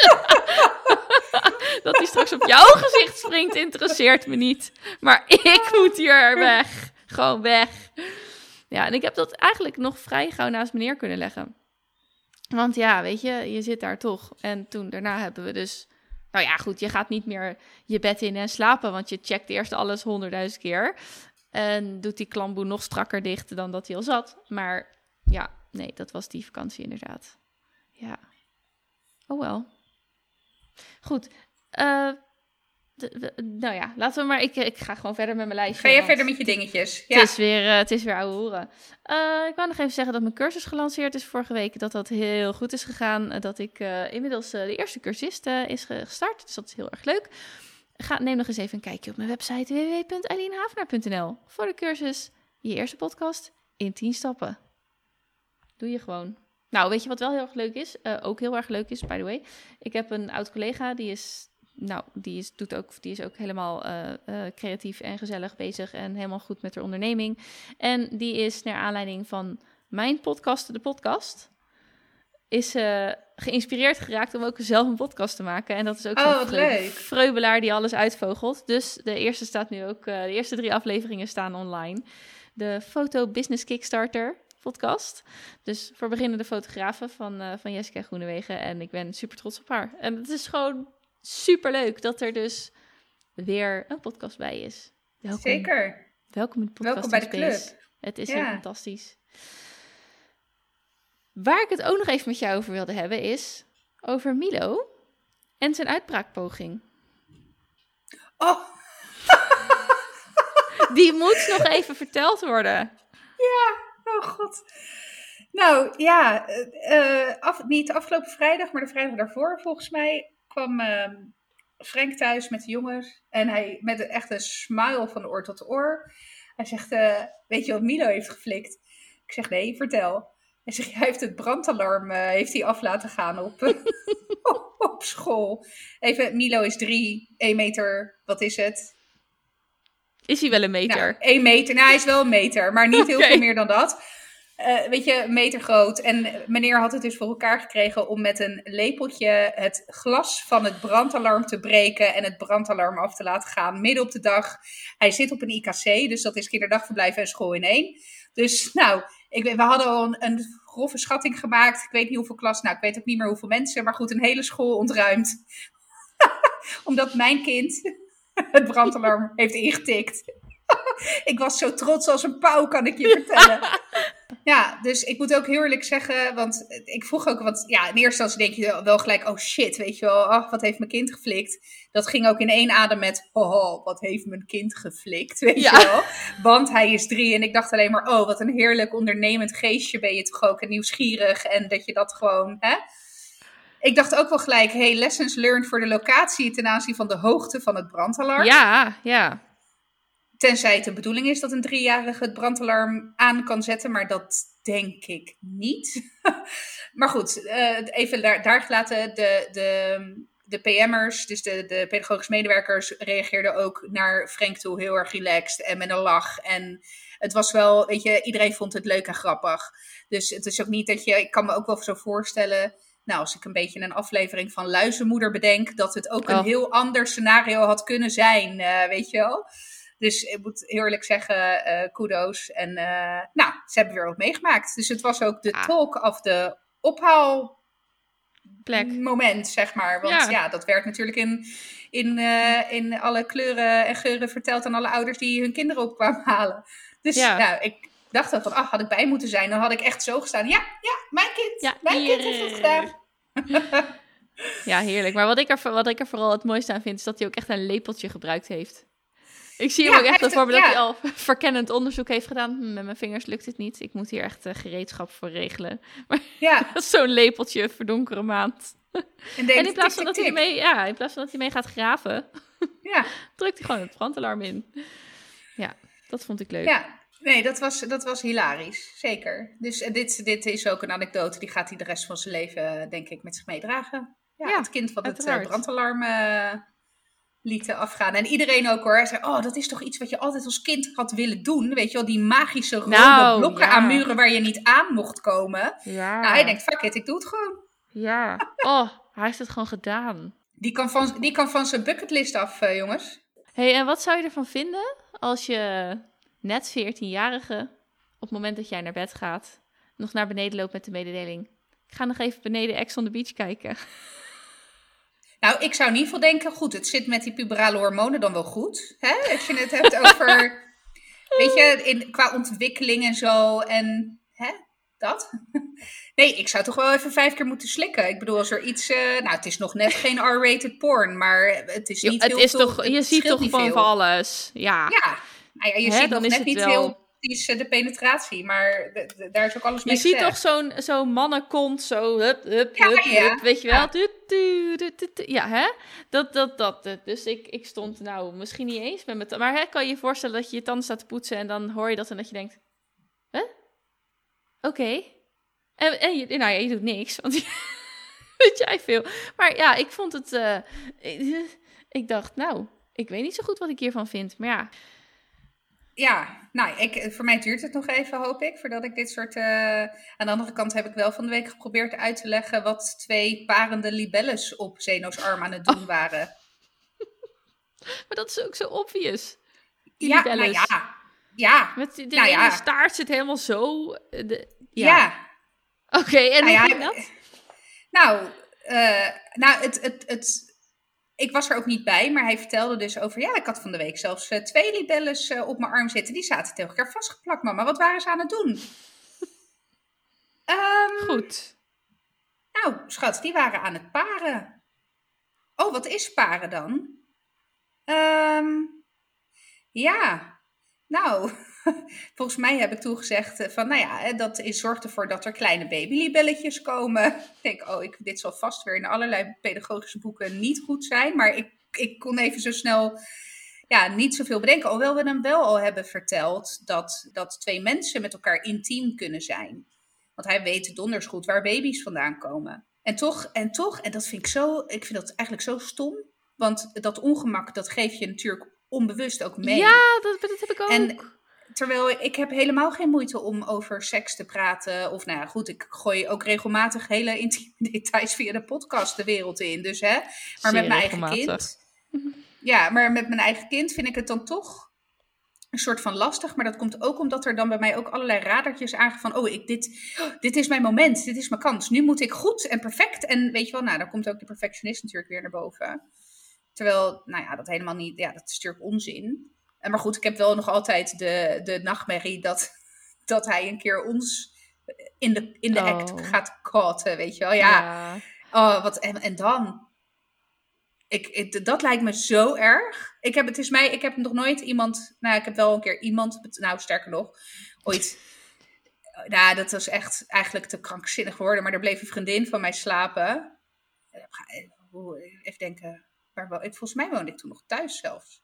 <laughs> dat hij straks op jouw gezicht springt, interesseert me niet. Maar ik moet hier weg. Gewoon weg. Ja, en ik heb dat eigenlijk nog vrij gauw naast me neer kunnen leggen. Want ja, weet je, je zit daar toch. En toen daarna hebben we dus. Nou ja, goed, je gaat niet meer je bed in en slapen, want je checkt eerst alles honderdduizend keer. En doet die klamboe nog strakker dicht dan dat hij al zat. Maar ja, nee, dat was die vakantie inderdaad. Ja. Oh wel. Goed. eh, de- de- nou ja, laten we maar. Ik, ik ga gewoon verder met mijn lijstje. Ga want- verder met je dingetjes? Ja. het is weer, eh, het is weer ouwe hoeren. Eh, ik wou nog even zeggen dat mijn cursus gelanceerd is vorige week. Dat dat heel goed is gegaan. Eh, dat ik eh, inmiddels eh, de eerste cursist eh, is ge- gestart. Dus dat is heel erg leuk. Ga, neem nog eens even een kijkje op mijn website www.eileenhavenaar.nl voor de cursus Je Eerste Podcast in 10 stappen. Doe je gewoon. Nou, weet je wat wel heel erg leuk is? Eh, ook heel erg leuk is, by the way. Ik heb een oud collega, die is, nou, die is, doet ook, die is ook helemaal eh, eh, creatief en gezellig bezig en helemaal goed met haar onderneming. En die is naar aanleiding van mijn podcast, de podcast, is ze geïnspireerd geraakt om ook zelf een podcast te maken. En dat is ook Oh, zo'n leuk. vreubelaar die alles uitvogelt. Dus de eerste staat nu ook, eh, de eerste drie afleveringen staan online. De Foto Business Kickstarter podcast. Dus voor beginnende fotografen van, van Jessica Groenewegen. En ik ben super trots op haar. En het is gewoon super leuk dat er dus weer een podcast bij is. Welkom. Zeker. Welkom in de podcast Welkom bij de Space. club. Het is Ja. weer fantastisch. Waar ik het ook nog even met jou over wilde hebben is over Milo en zijn uitbraakpoging. Oh, <laughs> Die moet nog even verteld worden. oh god. Nou ja, eh, af, niet afgelopen vrijdag, maar de vrijdag daarvoor volgens mij kwam ehm, Frank thuis met de jongens. En hij met een, echt een smile van oor tot oor. Hij zegt, eh, weet je wat Milo heeft geflikt? Ik zeg, nee, vertel. Hij zegt, hij heeft het brandalarm eh, heeft hij af laten gaan op, <laughs> <laughs> op school. Even, Milo is drie, één meter, wat is het? Is hij wel een meter? Nou, één meter. Nou, hij is wel een meter, maar niet heel veel meer dan dat. Eh, weet je, meter groot. En meneer had het dus voor elkaar gekregen om met een lepeltje het glas van het brandalarm te breken en het brandalarm af te laten gaan midden op de dag. Hij zit op een IKC, dus dat is kinderdagverblijf en school in één. Dus nou, ik, we hadden al een, een grove schatting gemaakt. Ik weet niet hoeveel klas, nou ik weet ook niet meer hoeveel mensen, maar goed, een hele school ontruimd. <laughs> Omdat mijn kind <laughs> het brandalarm heeft ingetikt. <laughs> ik was zo trots als een pauw, kan ik je vertellen. Ja, dus ik moet ook heel eerlijk zeggen, want ik vroeg ook, want ja, in eerste instantie denk je wel gelijk, oh shit, weet je wel, oh, wat heeft mijn kind geflikt? Dat ging ook in één adem met, oh, wat heeft mijn kind geflikt, weet Ja. je wel? Want hij is drie en ik dacht alleen maar, oh, wat een heerlijk ondernemend geestje ben je toch ook en nieuwsgierig en dat je dat gewoon, hè? Ik dacht ook wel gelijk, hey, lessons learned voor de locatie ten aanzien van de hoogte van het brandalarm. Ja, ja. Tenzij het de bedoeling is dat een driejarige het brandalarm aan kan zetten, maar dat denk ik niet. <laughs> maar goed, eh, even daar, daar gelaten. De, de, de PM'ers, dus de, de pedagogische medewerkers, reageerden ook naar Frank toe heel erg relaxed en met een lach. En het was wel, weet je, iedereen vond het leuk en grappig. Dus het is ook niet dat je, ik kan me ook wel zo voorstellen. Nou, als ik een beetje een aflevering van Luizenmoeder bedenk, dat het ook een Oh. heel ander scenario had kunnen zijn, eh, weet je wel. Dus ik moet eerlijk zeggen, eh kudo's. En eh, nou, ze hebben weer wat meegemaakt. Dus het was ook de Ah. talk of de ophaalmoment, Plek. zeg maar. Want Ja. ja, dat werd natuurlijk in, in, eh, in alle kleuren en geuren verteld aan alle ouders die hun kinderen op kwamen halen. Dus Ja. nou, ik dacht ook van, ach, had ik bij moeten zijn. Dan had ik echt zo gestaan. Ja, ja, mijn kind. Ja, mijn hier. kind heeft het gedaan. <laughs> Ja, heerlijk. Maar wat ik, er, wat ik er vooral het mooiste aan vind, is dat hij ook echt een lepeltje gebruikt heeft. Ik zie hem Ja, ook echt voor me dat hij al verkennend onderzoek heeft gedaan. Hm, met mijn vingers lukt het niet. Ik moet hier echt eh, gereedschap voor regelen. <laughs> Ja, <laughs> Zo'n lepeltje, verdonkere maand. en, in plaats van dat hij ermee, ja, in plaats van dat hij mee gaat graven, <laughs> Ja, drukt hij gewoon het brandalarm in. Ja, dat vond ik leuk. Ja, nee, dat was, dat was hilarisch. Zeker. Dus eh, dit, dit is ook een anekdote, die gaat hij de rest van zijn leven, eh, denk ik, met zich meedragen. Ja, Ja, het kind wat het brandalarm lieten afgaan. En iedereen ook hoor. Zei, oh, dat is toch iets wat je altijd als kind had willen doen. Weet je wel, die magische rode Nou, blokken ja. aan muren waar je niet aan mocht komen. Ja. Nou, hij denkt, fuck it, ik doe het gewoon. Ja. <laughs> Oh, hij heeft het gewoon gedaan. Die kan van, die kan van zijn bucketlist af, eh, jongens. hey, en wat zou je ervan vinden als je net 14-jarige, op het moment dat jij naar bed gaat, nog naar beneden loopt met de mededeling? Ik ga nog even beneden Ex on the Beach kijken. <laughs> Nou, ik zou in ieder geval denken, goed, het zit met die puberale hormonen dan wel goed. Hè? Als je het hebt over, <laughs> weet je, in, qua ontwikkeling en zo en hè, dat. <laughs> Nee, ik zou toch wel even vijf keer moeten slikken. Ik bedoel, als er iets, eh, nou, het is nog net geen R-rated porn, maar het is Jo, niet het heel is toch, je ziet toch gewoon van alles. Ja. Ja, nou ja, je Hè, ziet dan nog net niet wel- heel precies eh, de penetratie, maar daar is ook alles Je mee ziet gezegd. toch zo'n zo'n mannenkont, zo hup, hup, Ja, hup, ja. hup, weet je wel? Ja. Du- du- du- du- du- Ja, hè? Dat, dat, dat. eh, Dus ik, ik stond, nou, misschien niet eens met mijn Maar hè, kan je je voorstellen dat je je tanden staat te poetsen en dan hoor je dat en dat je denkt, hè? Oké. En, en je, nou ja, je doet niks, want <laughs> weet jij veel. Maar ja, ik vond het, eh, ik, ik dacht, nou, ik weet niet zo goed wat ik hiervan vind, maar ja. Ja, nou, ik, voor mij duurt het nog even, hoop ik, voordat ik dit soort... Uh... Aan de andere kant heb ik wel van de week geprobeerd uit te leggen wat twee parende libelles op Zeno's arm aan het doen oh. waren. <laughs> Maar dat is ook zo obvious. ja, nou ja. Ja. Met de nou ja. staart zit helemaal zo. Eh, de, ja. ja. Oké, en nou hoe ging dat? Nou, uh, nou het, het, het, ik was er ook niet bij, maar hij vertelde dus over... Ja, ik had van de week zelfs uh, twee libelles uh, op mijn arm zitten. Die zaten tegen elkaar vastgeplakt, mama. Wat waren ze aan het doen? um, <laughs> Goed. Nou, schat, die waren aan het paren. Oh, wat is paren dan? Um, ja, nou, <laughs> <laughs> volgens mij heb ik toen gezegd eh, van, nou ja, dat is, zorgt ervoor dat er kleine babylibelletjes komen. <laughs> Ik denk, oh, ik, dit zal vast weer in allerlei pedagogische boeken niet goed zijn. Maar ik, ik kon even zo snel ja, niet zoveel bedenken. Alhoewel we hem wel al hebben verteld dat, dat twee mensen met elkaar intiem kunnen zijn. Want hij weet donders goed waar baby's vandaan komen. En toch, en toch, en dat vind ik zo, ik vind dat eigenlijk zo stom. Want dat ongemak, dat geef je natuurlijk onbewust ook mee. Ja, dat, dat heb ik ook. En terwijl ik heb helemaal geen moeite om over seks te praten. Of nou ja, goed, ik gooi ook regelmatig hele intieme <laughs> details via de podcast de wereld in. Dus hè, maar met mijn eigen kind. Ja, maar met mijn eigen kind vind ik het dan toch een soort van lastig. Maar dat komt ook omdat er dan bij mij ook allerlei radertjes aangaan van... oh, ik, dit, dit is mijn moment, dit is mijn kans. Nu moet ik goed en perfect. En weet je wel, nou, dan komt ook de perfectionist natuurlijk weer naar boven. Terwijl, nou ja, dat helemaal niet, ja, dat is natuurlijk onzin. En maar goed, ik heb wel nog altijd de, de nachtmerrie dat, <laughs> dat hij een keer ons in de, in de oh. act gaat cauten, weet je wel. Ja, Oh, wat, en, en dan? Ik, dat lijkt me zo erg. Ik heb, het is mij, ik heb nog nooit iemand, nou, ik heb wel een keer iemand, nou, sterker nog, ooit <laughs> nou, dat was echt eigenlijk te krankzinnig geworden. Maar er bleef een vriendin van mij slapen. Even denken. Waar ik, volgens mij woonde ik toen nog thuis zelfs.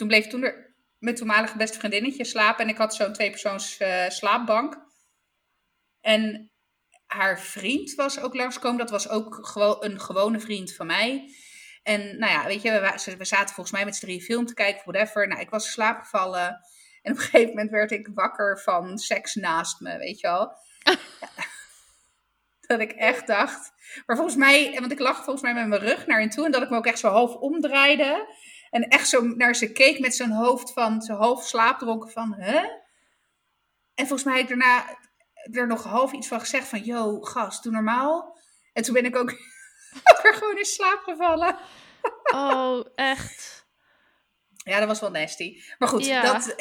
Toen bleef toen er mijn toenmalige beste vriendinnetje slapen. En ik had zo'n tweepersoons uh, slaapbank. En haar vriend was ook langskomen. Dat was ook gewoon een gewone vriend van mij. En nou ja, weet je, we, we zaten volgens mij met z'n drie film te kijken, whatever. Nou, ik was slaapgevallen. En op een gegeven moment werd ik wakker van seks naast me, weet je wel. <laughs> dat ik echt dacht. Maar volgens mij, want ik lag volgens mij met mijn rug naar hen toe. En dat ik me ook echt zo half omdraaide. En echt zo naar ze keek met zo'n hoofd van, zo half slaapdronken van, hè? En volgens mij heb ik daarna er nog half iets van gezegd van, yo, gast, doe normaal. En toen ben ik ook, <laughs> ook weer gewoon in slaap gevallen. Oh, echt? Ja, dat was wel nasty. Maar goed, dat,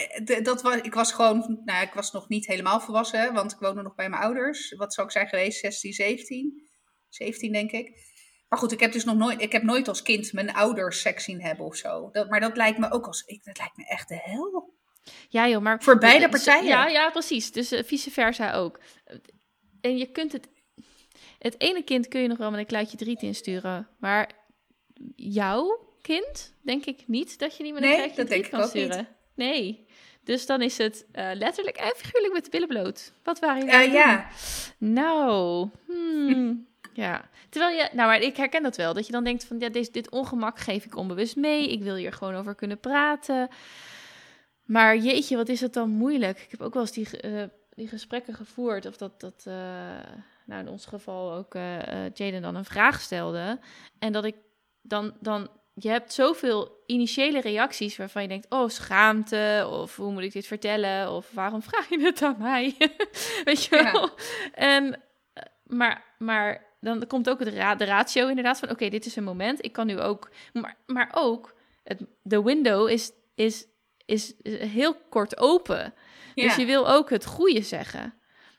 dat was, ik was gewoon, nou, ik was nog niet helemaal volwassen, want ik woonde nog bij mijn ouders. Wat zou ik zijn geweest? 16, 17? 17 denk ik. Maar goed, ik heb dus nog nooit, ik heb nooit als kind mijn ouders seks zien hebben of zo. Dat, maar dat lijkt me ook als, ik, dat lijkt me echt de hel. Ja joh, maar... Voor beide partijen. Ja, ja, precies. Dus uh, vice versa ook. En je kunt het... Het ene kind kun je nog wel met een kluitje driet insturen. Maar jouw kind, denk ik niet dat je niet met een nee, driet kan sturen. Niet. Nee. Dus dan is het uh, letterlijk en figuurlijk met de billen bloot. Wat waren jullie? Uh, ja. Nou, hmm. Ja, terwijl je, nou, maar ik herken dat wel. Dat je dan denkt van, ja, dit, dit ongemak geef ik onbewust mee. Ik wil hier gewoon over kunnen praten. Maar jeetje, wat is het dan moeilijk. Ik heb ook wel eens die, uh, die gesprekken gevoerd. Of dat, dat uh, nou in ons geval ook uh, Jaden dan een vraag stelde. En dat ik dan, dan, je hebt zoveel initiële reacties waarvan je denkt, oh, schaamte. Of hoe moet ik dit vertellen? Of waarom vraag je het aan mij? <laughs> Weet je wel? Ja. En, maar, maar dan komt ook het ra de ratio inderdaad van oké, dit is een moment. Ik kan nu ook, maar, maar ook het, de window is, is, is heel kort open. Dus je wil ook het goede zeggen.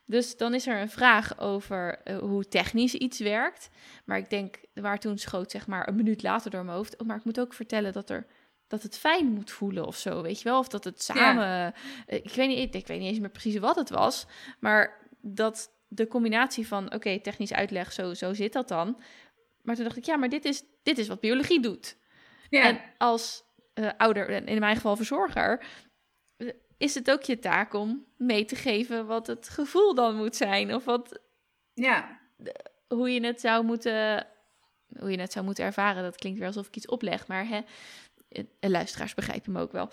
Dus dan is er een vraag over uh, hoe technisch iets werkt. Maar ik denk, waar toen schoot zeg maar een minuut later door mijn hoofd. Oh, maar ik moet ook vertellen dat er dat het fijn moet voelen of zo, weet je wel? Of dat het samen. Eh, ik, weet niet, ik weet niet eens meer precies wat het was. Maar dat de combinatie van, oké, technisch uitleg, zo, zo zit dat dan. Maar toen dacht ik, ja, maar dit is, dit is wat biologie doet. Ja. En als uh, ouder, in mijn geval verzorger, is het ook je taak om mee te geven wat het gevoel dan moet zijn. Of wat, ja. hoe je het zou moeten, hoe je het zou moeten ervaren. Dat klinkt weer alsof ik iets opleg, maar hè, en luisteraars begrijpen me ook wel.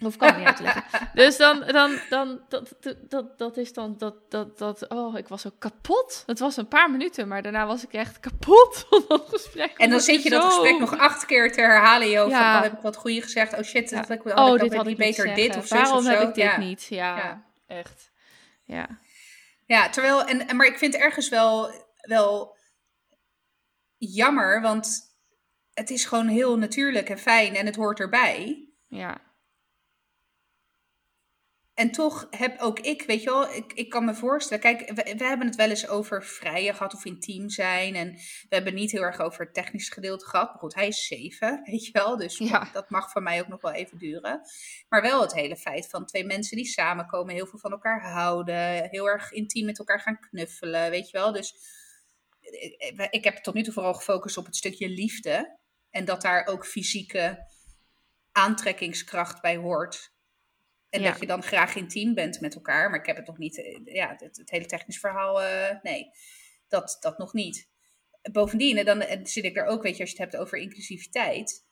Of kan niet uit te leggen. Dus dan, dan, dan dat, dat, dat is dan, dat, dat, dat, oh, ik was zo kapot. Het was een paar minuten, maar daarna was ik echt kapot <laughs> van dat gesprek. En dan zit je dat gesprek nog acht keer te herhalen, joh. Ja. Van, oh, heb ik wat goede gezegd? Oh shit, ja. dat ik, oh, ik dit had ik beter dit of zo. Waarom heb ik dit niet? Ja, ja, echt. Ja. Ja, terwijl, en, maar ik vind ergens wel, wel jammer, want het is gewoon heel natuurlijk en fijn en het hoort erbij. Ja. En toch heb ook ik, weet je wel, ik, ik kan me voorstellen. Kijk, we, we, hebben het wel eens over vrijen gehad of intiem zijn. En we hebben niet heel erg over het technische gedeelte gehad. Maar goed, hij is zeven, <laughs> weet je wel. Dus ja. dat mag voor mij ook nog wel even duren. Maar wel het hele feit van twee mensen die samenkomen, heel veel van elkaar houden. Heel erg intiem met elkaar gaan knuffelen, weet je wel. Dus ik, ik heb tot nu toe vooral gefocust op het stukje liefde. En dat daar ook fysieke aantrekkingskracht bij hoort. En dat je dan graag intiem bent met elkaar. Maar ik heb het nog niet, eh, ja, het, het hele technisch verhaal, uh, nee, dat, dat nog niet. Bovendien, dan zit ik er ook, weet je, als je het hebt over inclusiviteit.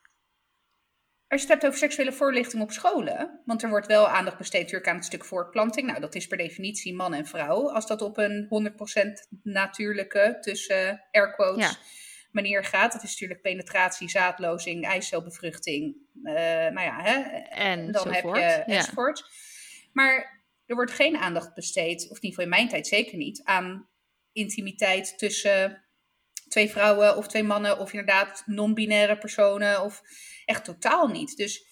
Als je het hebt over seksuele voorlichting op scholen, want er wordt wel aandacht besteed natuurlijk aan het stuk voortplanting. Nou, dat is per definitie man en vrouw. Als dat op een 100% natuurlijke, tussen air quotes, manier gaat. Dat is natuurlijk penetratie, zaadlozing, eicelbevruchting. Uh, nou ja, hè? en dan heb je enzovoort. Maar er wordt geen aandacht besteed, of in ieder geval in mijn tijd zeker niet, aan intimiteit tussen twee vrouwen of twee mannen, of inderdaad non-binaire personen, of echt totaal niet. Dus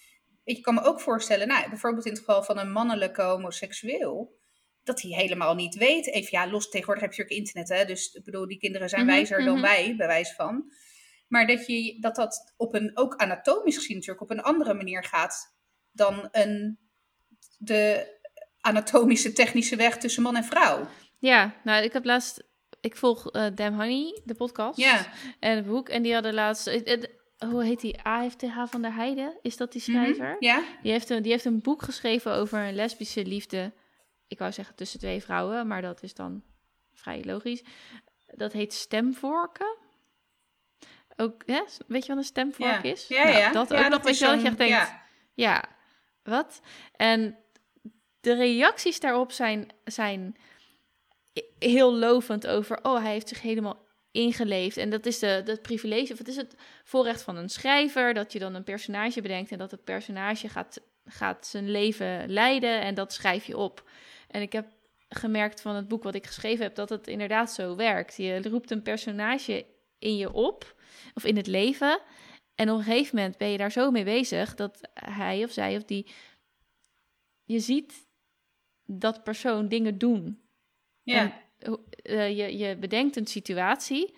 ik kan me ook voorstellen, nou, bijvoorbeeld in het geval van een mannelijke homoseksueel, dat hij helemaal niet weet. Even ja, los tegenwoordig heb je ook internet, hè? dus ik bedoel, die kinderen zijn mhm, wijzer dan mhm. wij, bij wijze van. Maar dat, je, dat dat op een, ook anatomisch gezien natuurlijk, op een andere manier gaat dan een, de anatomische technische weg tussen man en vrouw. Ja, nou, ik heb laatst, ik volg uh, Honey, de podcast, ja. en het boek, en die hadden laatst, hoe heet die, AFTH van der Heide, is dat die mhm, schrijver? ja. Die heeft, een, die heeft een boek geschreven over een lesbische liefde ik wou zeggen tussen twee vrouwen, maar dat is dan vrij logisch. Dat heet stemvorken. Ook, hè? weet je wat een stemvork is? Ja, nou, ja. Dat ook nog, weet je wel, dat je denkt, ja. ja, wat? En de reacties daarop zijn, zijn heel lovend over, oh, hij heeft zich helemaal ingeleefd. En dat is de, dat privilege, of het is het voorrecht van een schrijver, dat je dan een personage bedenkt en dat het personage gaat, gaat zijn leven leiden en dat schrijf je op. En ik heb gemerkt van het boek wat ik geschreven heb dat het inderdaad zo werkt. Je roept een personage in je op, of in het leven. En op een gegeven moment ben je daar zo mee bezig dat hij of zij of die. Je ziet dat persoon dingen doen. Ja. En, uh, je, je bedenkt een situatie.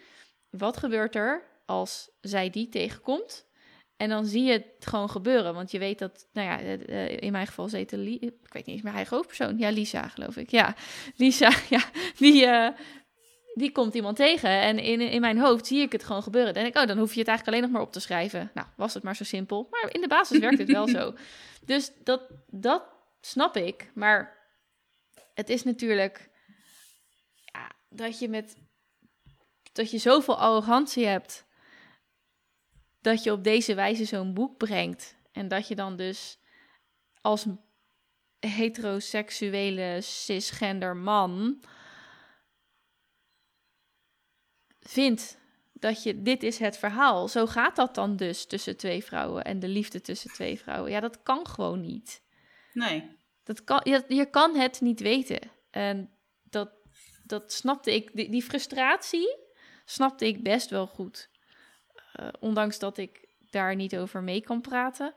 Wat gebeurt er als zij die tegenkomt? En dan zie je het gewoon gebeuren. Want je weet dat, nou ja, eh, eh, in mijn geval zit ik weet niet eens meer eigen hoofdpersoon. Ja, Lisa, geloof ik. Ja, <laughs> Lisa, ja, die, uh, die komt iemand tegen. En in, in mijn hoofd zie ik het gewoon gebeuren. Dan denk ik, oh, dan hoef je het eigenlijk alleen nog maar op te schrijven. Nou, was het maar zo simpel. Maar in de basis werkt het wel <laughs> zo. Dus dat, dat snap ik. Maar het is natuurlijk ja, dat je met dat je zoveel arrogantie hebt dat je op deze wijze zo'n boek brengt. En dat je dan dus als heteroseksuele cisgender man vindt dat je dit is het verhaal. Zo gaat dat dan dus tussen twee vrouwen en de liefde tussen twee vrouwen. Ja, dat kan gewoon niet. Nee. Dat kan, je, je kan het niet weten. En dat, dat snapte ik, die, die frustratie snapte ik best wel goed. Uh, ondanks dat ik daar niet over mee kan praten.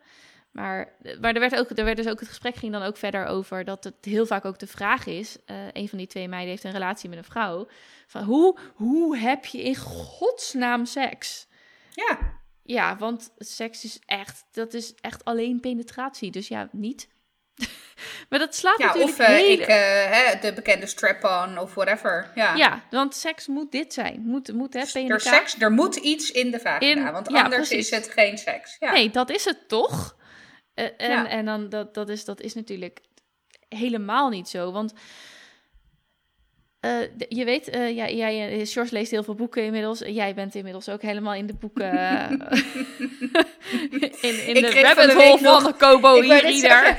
Maar, maar er, werd ook, er werd dus ook het gesprek ging dan ook verder over dat het heel vaak ook de vraag is. Uh, een van die twee meiden heeft een relatie met een vrouw. Van hoe, hoe heb je in godsnaam seks? Ja. Ja, want seks is echt, dat is echt alleen penetratie. Dus ja, niet. <laughs> maar dat slaat ja, natuurlijk of uh, ik, uh, de bekende strap-on of whatever. Ja. ja, want seks moet dit zijn. Moet, moet hè, er, seks, er moet iets in de vagina, want anders is het geen seks. Ja. Nee, dat is het toch? Uh, en, en dan, dat, dat, is, dat is natuurlijk helemaal niet zo. Want eh, je weet, eh, ja, jij, eh, George leest heel veel boeken inmiddels. Jij bent inmiddels ook helemaal in de boeken. eh, <laughs> <laughs> in in de rabbit de hole van de Kobo e-reader.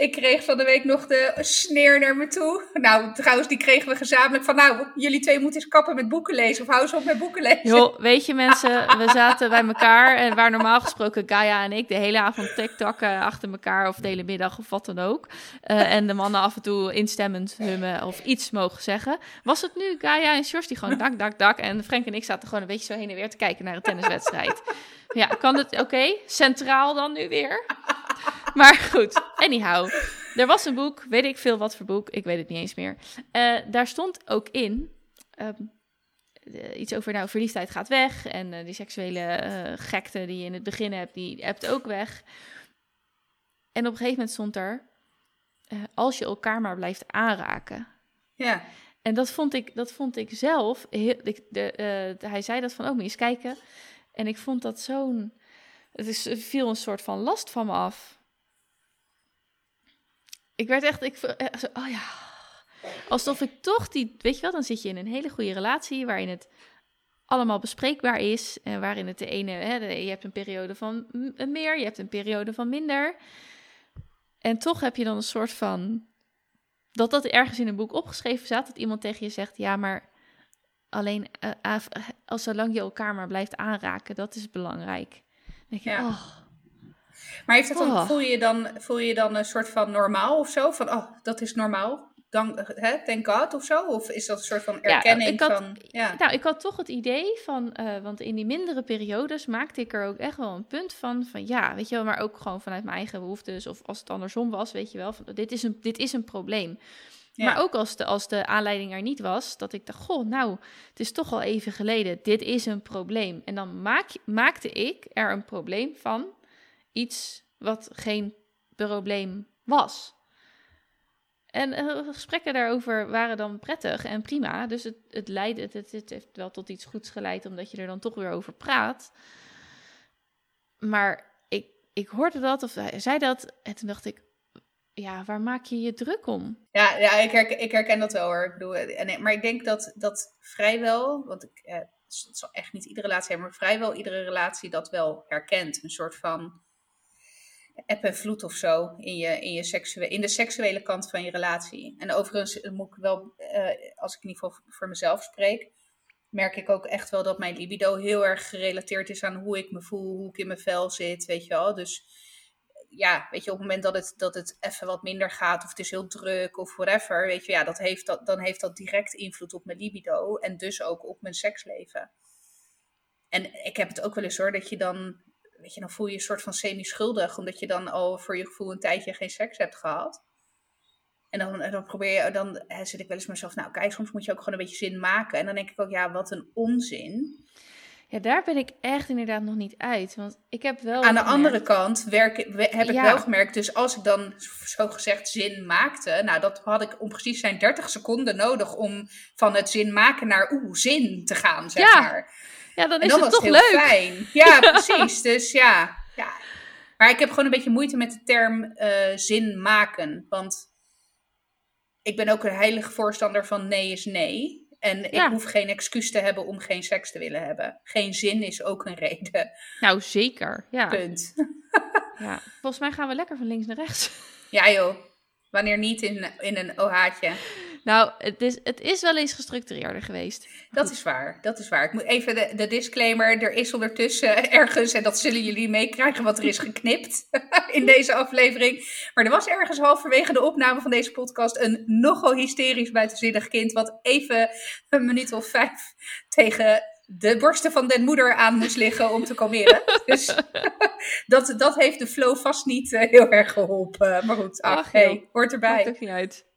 Ik kreeg van de week nog de sneer naar me toe. Nou, trouwens, die kregen we gezamenlijk van... Nou, jullie twee moeten eens kappen met boeken lezen. Of hou eens op met boeken lezen. Joh, weet je mensen, we zaten bij elkaar en waar normaal gesproken Gaia en ik de hele avond tiktakken achter elkaar of de hele middag of wat dan ook. Eh, en de mannen af en toe instemmend hummen of iets mogen zeggen. Was het nu Gaia en Sjors die gewoon dak, dak, dak en Frank en ik zaten gewoon een beetje zo heen en weer te kijken naar een tenniswedstrijd. Ja, kan het, oké, centraal dan nu weer. <laughs> Maar goed, anyhow. Er was een boek, weet ik veel wat voor boek, ik weet het niet eens meer. Eh, daar stond ook in, ehm, eh, iets over, nou, verliefdheid gaat weg. En eh, die seksuele gekte die je in het begin hebt, die hebt ook weg. En op een gegeven moment stond er, als je elkaar maar blijft aanraken. Ja, En dat vond ik, dat vond ik zelf, heel, ik, de, hij zei dat van, oh, moet je eens kijken. En ik vond dat zo'n, het is, er viel een soort van last van me af. Ik werd echt, ik, eh, oh ja, alsof ik toch die, weet je wel, dan zit je in een hele goede relatie waarin het allemaal bespreekbaar is en waarin het de ene, hè, je hebt een periode van m- meer, je hebt een periode van minder. En toch heb je dan een soort van dat dat ergens in een boek opgeschreven staat, dat iemand tegen je zegt, ja, maar alleen eh, als zolang je elkaar maar blijft aanraken, dat is belangrijk. Dan denk je, Ja. oh, maar heeft het dan, Oh. voel, je dan, voel je dan een soort van normaal of zo? Van, oh, dat is normaal. Dan, hè, thank God of zo? Of is dat een soort van erkenning ik had- van... Ja, Nou, ik had toch het idee van, eh, want in die mindere periodes maakte ik er ook echt wel een punt van, van ja, weet je wel, maar ook gewoon vanuit mijn eigen behoeftes, of als het andersom was, weet je wel, van dit is een, dit is een probleem. Maar ook als de, als de aanleiding er niet was, dat ik dacht, goh, nou, het is toch al even geleden, dit is een probleem. En dan maak, maakte ik er een probleem van iets wat geen probleem was. En eh, gesprekken daarover waren dan prettig en prima. Dus het, het leidde, het heeft wel tot iets goeds geleid, omdat je er dan toch weer over praat. Maar ik, ik hoorde dat, of hij zei dat, en toen dacht ik, ja, waar maak je je druk om? Ja, ja ik, herken, ik herken dat wel hoor. Ik bedoel, en, maar ik denk dat, dat vrijwel, want ik, eh, het zal echt niet iedere relatie hebben, maar vrijwel iedere relatie dat wel herkent. Een soort van eb en vloed of zo in, je, in, je seksuele, in de seksuele kant van je relatie. En overigens moet ik wel, eh, als ik in ieder geval voor mezelf spreek, merk ik ook echt wel dat mijn libido heel erg gerelateerd is aan hoe ik me voel, hoe ik in mijn vel zit, weet je wel. Dus ja, weet je, op het moment dat het, dat het even wat minder gaat, of het is heel druk, of whatever, weet je, ja, dat heeft dat, dan heeft dat direct invloed op mijn libido en dus ook op mijn seksleven. En ik heb het ook wel eens hoor, dat je dan, weet je, dan voel je een soort van semi-schuldig, omdat je dan al voor je gevoel een tijdje geen seks hebt gehad. En dan, dan probeer je, dan hè, zit ik wel eens mezelf, nou kijk, soms moet je ook gewoon een beetje zin maken. En dan denk ik ook, ja, wat een onzin. Ja, daar ben ik echt inderdaad nog niet uit. Want ik heb wel. Aan de andere kant werk, we- heb ik Ja. wel gemerkt, dus als ik dan zo gezegd zin maakte, nou dat had ik om precies zijn 30 seconden nodig om van het zin maken naar oeh, zin te gaan, zeg Ja, maar. Ja, dan is dan het toch heel leuk. fijn. <laughs> Ja, precies. Dus ja, ja. Maar ik heb gewoon een beetje moeite met de term eh, zin maken. Want ik ben ook een heilige voorstander van nee is nee. En Ja. ik hoef geen excuus te hebben om geen seks te willen hebben. Geen zin is ook een reden. Nou, zeker. Ja. Punt. <laughs> ja. Volgens mij gaan we lekker van links naar rechts. Ja joh. Wanneer niet in, in een OH'tje. Nou, het is, het is wel eens gestructureerder geweest. Dat is waar, dat is waar. Ik moet even de, de disclaimer, er is ondertussen <laughs> ergens, en dat zullen jullie meekrijgen, wat er is geknipt <laughs> in deze aflevering. Maar er was ergens halverwege de opname van deze podcast een nogal hysterisch buitenzinnig kind, wat even een minuut of vijf tegen de borsten van den moeder aan moest liggen om te kalmeren. Dus <laughs> dat, dat heeft de flow vast niet eh, heel erg geholpen. Maar goed, ach, Ach, hey, joh. hoort Maakt erbij. ook niet uit.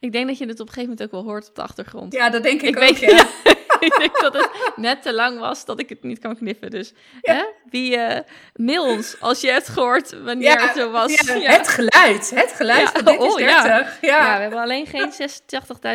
Ik denk dat je het op een gegeven moment ook wel hoort op de achtergrond. Ja, dat denk ik, ik ook, weet ja. <laughs> ik denk dat het net te lang was dat ik het niet kan knippen. Dus hè? wie eh, mail ons als je hebt gehoord wanneer het zo was. Het geluid, het geluid van dit is oh, ja. 30. Ja. Ja, we hebben alleen geen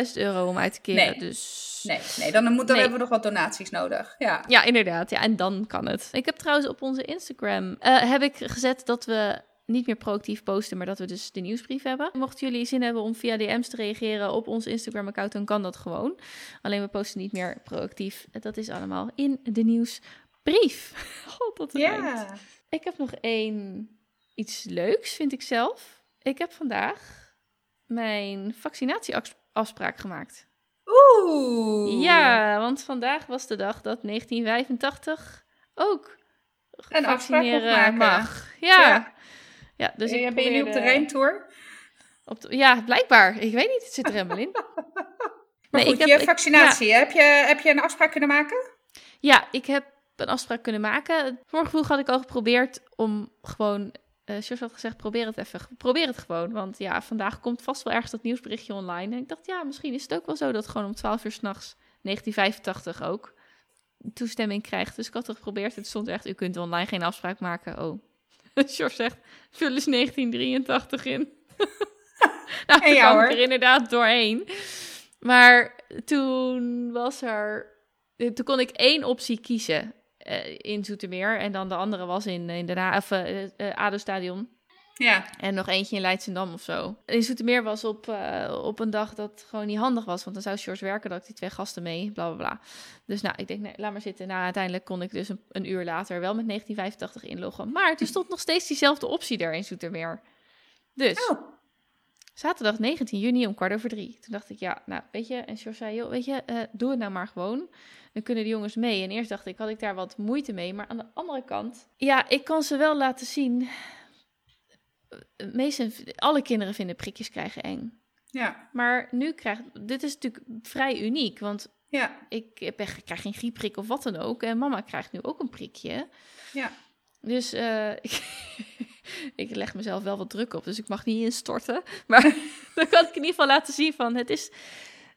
86.000 euro om uit te keren. Nee. Dus Nee, nee, dan, moet, dan Nee. hebben we nog wat donaties nodig. Ja. Ja, inderdaad. Ja, en dan kan het. Ik heb trouwens op onze Instagram eh, heb ik gezet dat we niet meer proactief posten, maar dat we dus de nieuwsbrief hebben. Mochten jullie zin hebben om via DM's te reageren op ons Instagram-account, dan kan dat gewoon. Alleen we posten niet meer proactief. Dat is allemaal in de nieuwsbrief. <laughs> God, dat Ja. Ik heb nog één iets leuks, vind ik zelf. Ik heb vandaag mijn vaccinatieafspraak gemaakt. Oeh. Ja, want vandaag was de dag dat 1985 ook Een afspraak mag. Ja. Ja. Ja. dus ik ben je nu op de Rijntour? op de- ja, blijkbaar. Ik weet niet, het zit er helemaal in. <laughs> Maar Nee, goed, ik je heb- ik- vaccinatie. Heb, je, heb je een afspraak kunnen maken? Ja, ik heb een afspraak kunnen maken. Vorige vroeg had ik al geprobeerd om gewoon... eh Sjors had gezegd, probeer het even. Probeer het gewoon. Want ja, vandaag komt vast wel ergens dat nieuwsberichtje online. En ik dacht, ja, misschien is het ook wel zo dat gewoon om 12 uur s'nachts, 1985 ook, toestemming krijgt. Dus ik had het geprobeerd. Het stond echt, u kunt online geen afspraak maken. Oh. <laughs> Sjors zegt, vul eens 1983 in. <laughs> nou, En ja, kwam hoor. er inderdaad doorheen. Maar toen was er... eh, Toen kon ik één optie kiezen eh, in Zoetermeer. En dan de andere was in, in Den Haag, of eh, eh, ADO-stadion. Ja. En nog eentje in Leidsendam of zo. In Zoetermeer was op, eh, op een dag dat gewoon niet handig was. Want dan zou George werken, dat ik die twee gasten mee, bla bla bla. Dus nou, ik denk, nee, laat maar zitten. Nou, uiteindelijk kon ik dus een, een uur later wel met 1985 inloggen. Maar toen stond nog steeds diezelfde optie er in Zoetermeer. Dus Oh. zaterdag 19 juni om kwart over drie. Toen dacht ik, ja, nou, weet je, en George zei, joh, weet je, eh, doe het nou maar gewoon. Dan kunnen de jongens mee. En eerst dacht ik, had ik daar wat moeite mee. Maar aan de andere kant, ja, ik kan ze wel laten zien. Meeste, alle kinderen vinden prikjes krijgen eng. Ja. Maar nu krijgt, dit is natuurlijk vrij uniek, want Ja. ik, heb, echt- ik krijg geen griepprik of wat dan ook. En mama krijgt nu ook een prikje. Ja. Dus eh, <laughs> ik, ik leg mezelf wel wat druk op, dus ik mag niet instorten. <laughs> Maar <laughs> dan kan ik in ieder geval laten zien van het is,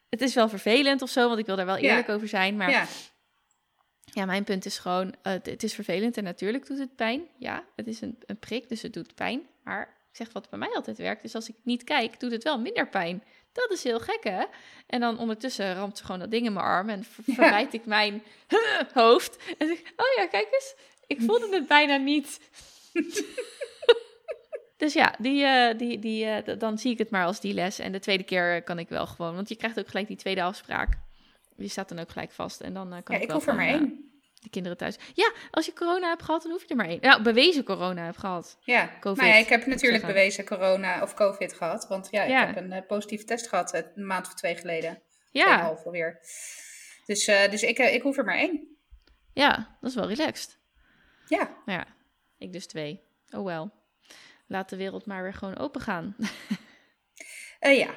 het is wel vervelend of zo, want ik wil daar wel Ja. eerlijk over zijn. Maar ja, Ja. mijn punt is gewoon, eh, het, het is vervelend en natuurlijk doet het pijn. Ja, het is een, een prik, dus het doet pijn. Maar ik zeg wat bij mij altijd werkt, is als ik niet kijk, doet het wel minder pijn. Dat is heel gek, hè? En dan ondertussen ramt ze gewoon dat ding in mijn arm en ver- Ja. verwijt ik mijn <laughs> hoofd. En zeg ik, oh ja, kijk eens, ik voelde het bijna niet. <laughs> dus ja, die, eh, die, die, eh, dan zie ik het maar als die les. En de tweede keer kan ik wel gewoon, want je krijgt ook gelijk die tweede afspraak. Die staat dan ook gelijk vast. En dan eh, kan Ja, ik ik wel hoef er maar eh, één. de kinderen thuis. Ja, als je corona hebt gehad, dan hoef je er maar één. Ja, bewezen corona hebt gehad. Ja. COVID, nou ja, ik heb natuurlijk zeggen. bewezen corona of covid gehad. Want ja, Ja. ik heb een eh, positieve test gehad eh, een maand of twee geleden. Ja, Tweeënhalf alweer. Dus, eh, dus ik, ik hoef er maar één. ja, dat is wel relaxed. Ja. Maar ja, ik dus twee. Oh wel. Laat de wereld maar weer gewoon open gaan. <laughs> Eh, ja.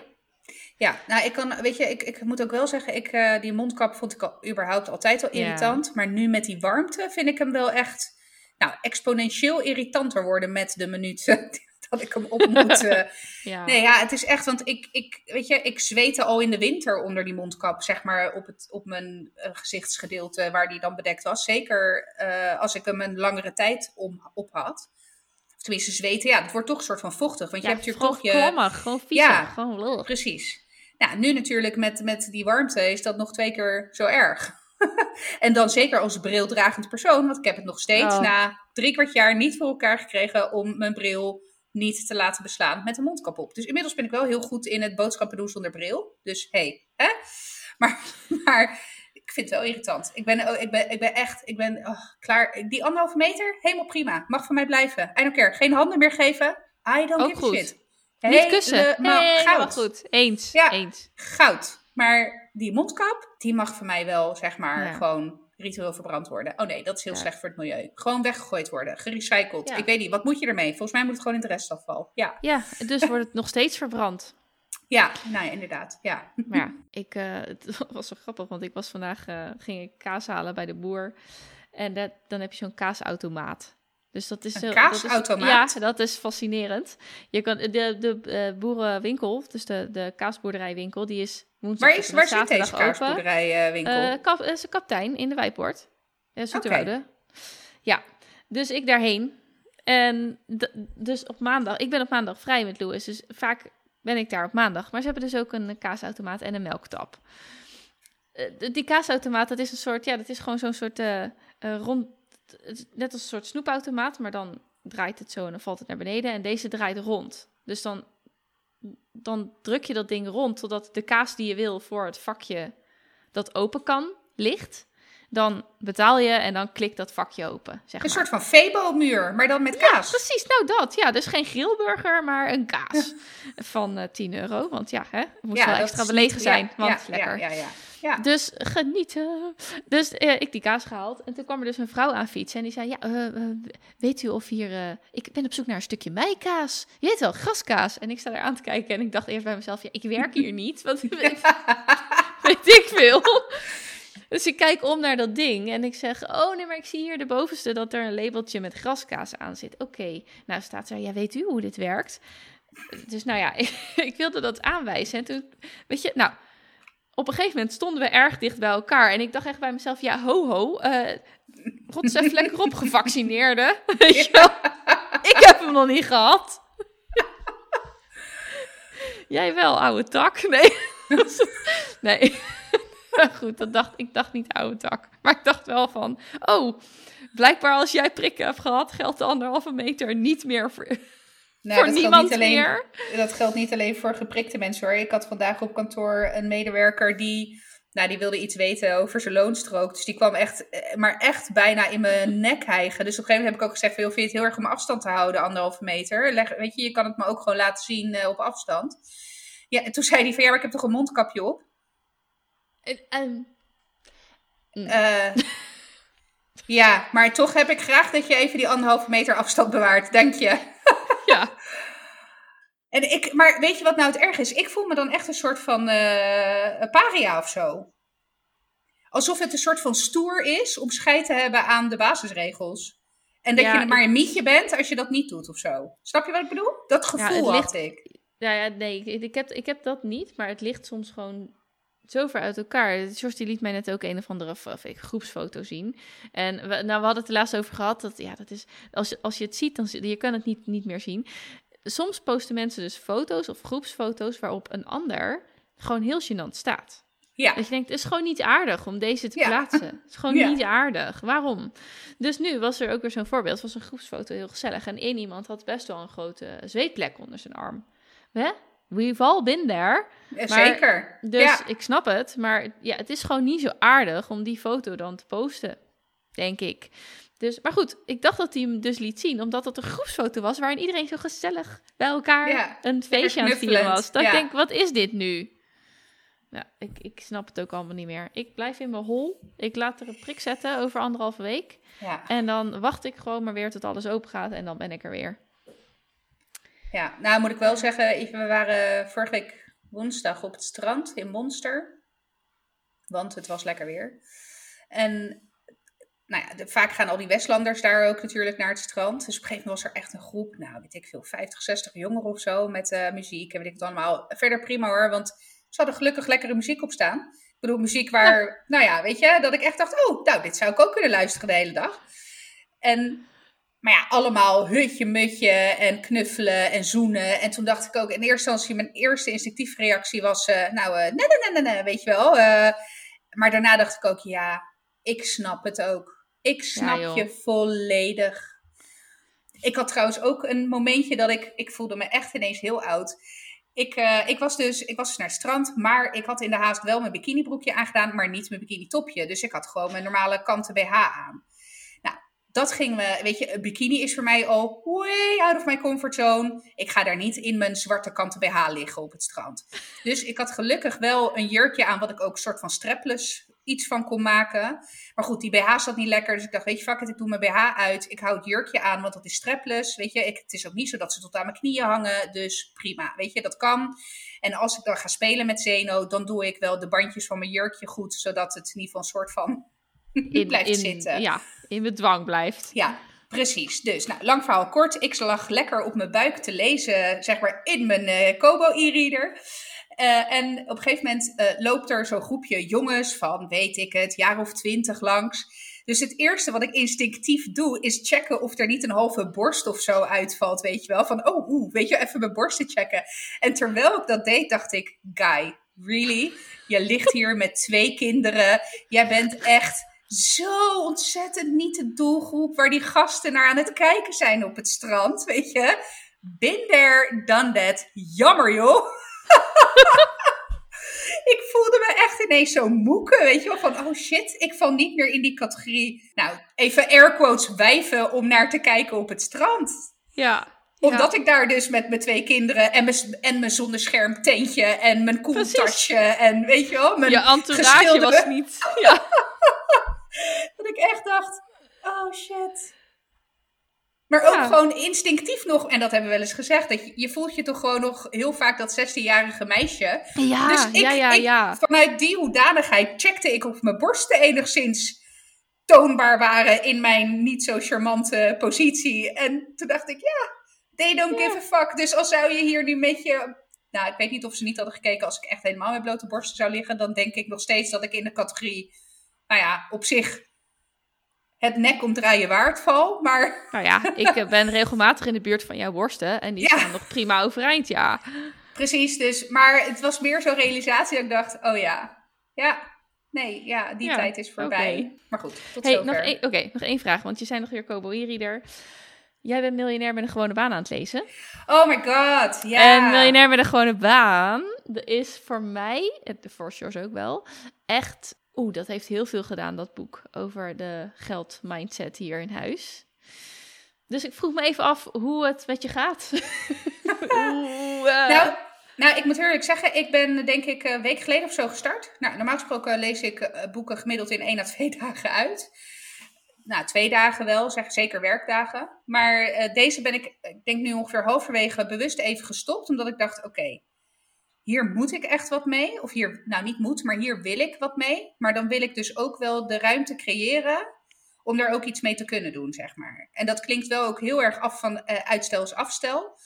Ja, nou, ik kan, weet je, ik, ik moet ook wel zeggen, ik, eh, die mondkap vond ik al, überhaupt altijd al Ja. irritant. Maar nu met die warmte vind ik hem wel echt, nou, exponentieel irritanter worden met de minuten <laughs> dat ik hem op <laughs> moet. eh. ja. Nee, ja, het is echt, want ik, ik, weet je, ik zweette al in de winter onder die mondkap, zeg maar, op, het, op mijn eh, gezichtsgedeelte waar die dan bedekt was. Zeker als ik hem een langere tijd om, op had. Of tenminste, zweten, ja, het wordt toch een soort van vochtig. Want je hebt hier toch je... gewoon vies. Ja. Gewoon lul. Precies. Nou, nu natuurlijk met, met die warmte is dat nog twee keer zo erg. <laughs> en dan zeker als brildragend persoon, want ik heb het nog steeds Oh. na drie kwart jaar niet voor elkaar gekregen om mijn bril niet te laten beslaan met een mondkap op. Dus inmiddels ben ik wel heel goed in het boodschappen doen zonder bril. Dus hey, hè? <laughs> Maar, maar ik vind het wel irritant. Ik ben, oh, ik ben, ik ben echt, ik ben oh, klaar. Die anderhalve meter, helemaal prima. Mag van mij blijven. I don't care. Geen handen meer geven. I don't Ook give goed. a shit. Niet kussen. Helemaal Nee, goud goed. Eens. Ja. Eens. goud. Maar die mondkap, die mag voor mij wel, zeg maar, Ja. gewoon ritueel verbrand worden. Oh nee, dat is heel Ja. slecht voor het milieu. Gewoon weggegooid worden, gerecycled. Ja. Ik weet niet, wat moet je ermee? Volgens mij moet het gewoon in het restafval. Ja, Ja, dus <laughs> wordt het nog steeds verbrand. ja nou ja, inderdaad. Ja. Maar ja, ik, eh, <laughs> het was zo grappig, want ik was vandaag, eh, ging ik kaas halen bij de boer. En dat, dan heb je zo'n kaasautomaat. Dus dat is Een kaasautomaat? Dat is, ja, dat is fascinerend. Je kan, de de eh, boerenwinkel, dus de, de kaasboerderijwinkel, die is woensdag Waar, is, waar zit deze kaasboerderijwinkel? Kap, een kaptein in de Wijpoort. Ja, Zoeterwoude. Ja, dus ik daarheen. En dus op maandag, ik ben op maandag vrij met Louis, dus vaak ben ik daar op maandag. Maar ze hebben dus ook een kaasautomaat en een melktap. Eh, die kaasautomaat, dat is een soort, ja, dat is gewoon zo'n soort rond, net als een soort snoepautomaat, maar dan draait het zo en dan valt het naar beneden. En deze draait rond. Dus dan, dan druk je dat ding rond totdat de kaas die je wil voor het vakje dat open kan, ligt. Dan betaal je en dan klikt dat vakje open. Zeg Een maar. soort van Febo-muur, maar dan met kaas. Precies, nou dat. Ja, dus geen grillburger, maar een kaas van eh 10 euro. Want ja, hè, het moet wel extra belegen zijn, ja, want ja, lekker. Ja, ja, ja. Ja. Dus genieten. Dus eh, ik die kaas gehaald. En toen kwam er dus een vrouw aan fietsen. En die zei, ja, eh, eh, weet u of hier... ik ben op zoek naar een stukje meikaas. Je weet wel, graskaas. En ik sta daar aan te kijken. En ik dacht eerst bij mezelf, ja, ik werk hier niet. Weet, <laughs> weet ik veel. Dus ik kijk om naar dat ding. En ik zeg, oh nee, maar ik zie hier de bovenste... dat er een labeltje met graskaas aan zit. Oké. Nou staat er, ja, weet u hoe dit werkt? Dus nou ja, ik, <laughs> ik wilde dat aanwijzen. En toen, weet je, nou op een gegeven moment stonden we erg dicht bij elkaar. En ik dacht echt bij mezelf, ja, ho ho, eh rot eens even lekker op gevaccineerde. <laughs> Ik heb hem nog niet gehad. <laughs> Jij wel, oude tak? Nee. <laughs> nee. Goed, dat dacht, ik dacht niet oude tak. Maar ik dacht wel van, oh, blijkbaar als jij prikken hebt gehad, geldt de anderhalve meter niet meer voor, Nou, voor dat geldt niemand niet alleen, meer. Dat geldt niet alleen voor geprikte mensen hoor. Ik had vandaag op kantoor een medewerker die, nou, die wilde iets weten over zijn loonstrook. Dus die kwam echt, eh, maar echt bijna in mijn <laughs> nek hijgen. Dus op een gegeven moment heb ik ook gezegd, van, vind je het heel erg om afstand te houden, anderhalve meter? Leg, weet je, je kan het me ook gewoon laten zien eh, op afstand. Ja, en toen zei hij van, ja, maar ik heb toch een mondkapje op? En, en- Eh, <laughs> ja, maar toch heb ik graag dat je even die anderhalve meter afstand bewaart, denk je? <laughs> ja, En ik, maar weet je wat nou het erg is? Ik voel me dan echt een soort van eh, paria of zo. Alsof het een soort van stoer is om scheid te hebben aan de basisregels. En dat Ja, je maar een mietje bent als je dat niet doet of zo. Snap je wat ik bedoel? Dat gevoel had ligt- ik. Ja, ja nee, ik, ik, heb, ik heb dat niet, maar het ligt soms gewoon zo ver uit elkaar. George die liet mij net ook een of andere of, of ik, groepsfoto zien. En we, nou, we hadden het er laatst over gehad. Dat, ja, dat is, als, je- als je het ziet, dan je kan het niet, niet meer zien. Soms posten mensen dus foto's of groepsfoto's waarop een ander gewoon heel gênant staat. Ja, Dat je denkt, het is gewoon niet aardig om deze te Ja. plaatsen. Het is gewoon Ja. niet aardig. Waarom? Dus nu was er ook weer zo'n voorbeeld. Het was een groepsfoto, heel gezellig. En één iemand had best wel een grote zweetplek onder zijn arm. Hè? We've all been there. eh, maar- zeker. Dus ja. ik snap het. Maar ja, het is gewoon niet zo aardig om die foto dan te posten. Denk ik. Dus, maar goed, ik dacht dat hij hem dus liet zien. Omdat het een groepsfoto was waarin iedereen zo gezellig bij elkaar Ja, een feestje aan het vieren was. Dat ja. ik denk, wat is dit nu? Ja, ik, ik snap het ook allemaal niet meer. Ik blijf in mijn hol. Ik laat er een prik zetten over anderhalve week. ja. En dan wacht ik gewoon maar weer tot alles open gaat. En dan ben ik er weer. Ja, nou moet ik wel zeggen, we waren vorige week woensdag op het strand in Monster. Want het was lekker weer. En nou ja, de- vaak gaan al die Westlanders daar ook natuurlijk naar het strand. Dus op een gegeven moment was er echt een groep, nou weet ik veel, 50, 60 jongeren of zo met eh, muziek en weet ik het allemaal. Verder prima hoor, want ze hadden gelukkig lekkere muziek op staan. Ik bedoel, muziek waar, nou ja, weet je, dat ik echt dacht, oh, nou, dit zou ik ook kunnen luisteren de hele dag. En maar ja, allemaal hutje, mutje en knuffelen en zoenen. En toen dacht ik ook in eerste instantie, mijn eerste instinctieve reactie was, eh, nou, eh, nee, nee, nee, nee, weet je wel. eh. maar daarna dacht ik ook, ja, ik snap het ook. Ik snap je volledig. Ik had trouwens ook een momentje dat ik, ik voelde me echt ineens heel oud. Ik, ik, was dus, ik was dus naar het strand, maar ik had in de haast wel mijn bikinibroekje aangedaan, maar niet mijn bikini topje. Dus ik had gewoon mijn normale kanten BH aan. Dat ging me, weet je, een bikini is voor mij al way out of my comfort zone. Ik ga daar niet in mijn zwarte kanten BH liggen op het strand. Dus ik had gelukkig wel een jurkje aan, wat ik ook een soort van strapless iets van kon maken. Maar goed, die BH zat niet lekker. Dus ik dacht, weet je, fuck it, ik doe mijn BH uit. Ik hou het jurkje aan, want dat is strapless. Weet je, ik, het is ook niet zo dat ze tot aan mijn knieën hangen. Dus prima, weet je, dat kan. En als ik dan ga spelen met Zeno, dan doe ik wel de bandjes van mijn jurkje goed. Zodat het in ieder geval een soort van <laughs> In, blijft in, zitten. Ja, in bedwang blijft. Ja, precies. Dus, nou, lang verhaal kort. Ik lag lekker op mijn buik te lezen, zeg maar, in mijn eh, Kobo e-reader. Eh, en op een gegeven moment eh, loopt er zo'n groepje jongens van, weet ik het, jaar of twintig langs. Dus het eerste wat ik instinctief doe, is checken of er niet een halve borst of zo uitvalt, weet je wel. Van, oh, oeh, weet je, even mijn borsten checken. En terwijl ik dat deed, dacht ik, guy, really? Je ligt hier met twee kinderen. Jij bent echt zo ontzettend niet de doelgroep waar die gasten naar aan het kijken zijn op het strand, weet je. Been there, done that. Jammer joh. <laughs> ik voelde me echt ineens zo moeke, weet je wel, van oh shit, ik val niet meer in die categorie, nou, even air quotes wijven om naar te kijken op het strand. Ja. Omdat ik daar dus met mijn twee kinderen en mijn, en mijn zonnescherm tentje en mijn koeltasje en weet je wel, mijn Je entourage was niet... Ja. <laughs> <laughs> Dat ik echt dacht, oh shit. Maar ook Ja. gewoon instinctief nog, en dat hebben we wel eens gezegd, dat je, je voelt je toch gewoon nog heel vaak dat 16-jarige meisje. Ja, Dus ik- ja, ja, ik-. Vanuit die hoedanigheid checkte ik of mijn borsten enigszins toonbaar waren in mijn niet zo charmante positie. En toen dacht ik, ja, they don't give a fuck. Dus als zou je hier nu met je... Nou, ik weet niet of ze niet hadden gekeken als ik echt helemaal met blote borsten zou liggen. Dan denk ik nog steeds dat ik in de categorie, nou ja, op zich het nek omdraaien waard val. Maar <laughs> Nou ja, ik eh, ben regelmatig in de buurt van jouw worsten en die Ja. staan nog prima overeind, ja. precies, dus... Maar het was meer zo'n realisatie dat ik dacht, oh ja, ja... Nee, ja, die Ja, tijd is voorbij. oké. Maar goed, tot Hey, zover. nog één, oké, nog één vraag, want je zei nog weer Kobo e-reader. Jij bent miljonair met een gewone baan aan het lezen. Oh my god, ja. En miljonair met een gewone baan dat is voor mij, voor Sjors ook wel, echt... Oeh, dat heeft heel veel gedaan, dat boek, over de geldmindset hier in huis. Dus ik vroeg me even af hoe het met je gaat. <laughs> Hoe, eh, Nou, nou, ik moet eerlijk zeggen, ik ben denk ik een week geleden of zo gestart. Nou, normaal gesproken lees ik eh, boeken gemiddeld in één à twee <laughs> dagen uit. Nou, twee dagen wel, zeg zeker werkdagen. Maar eh, deze ben ik, ik denk nu ongeveer halverwege bewust even gestopt. Omdat ik dacht, oké, hier moet ik echt wat mee. Of hier, nou niet moet, maar hier wil ik wat mee. Maar dan wil ik dus ook wel de ruimte creëren om daar ook iets mee te kunnen doen, zeg maar. En dat klinkt wel ook heel erg af van eh, uitstel is afstel.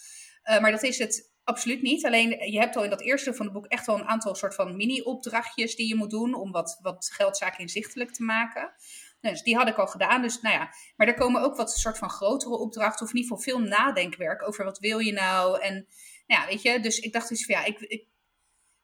Eh, maar dat is het absoluut niet. Alleen je hebt al in dat eerste van het boek echt wel een aantal soort van mini-opdrachtjes die je moet doen om wat, wat geldzaken inzichtelijk te maken. Nou, dus die had ik al gedaan. Dus nou ja, maar er komen ook wat soort van grotere opdrachten, of in ieder geval veel nadenkwerk over wat wil je nou. En nou ja, weet je, dus ik dacht dus van ja, ik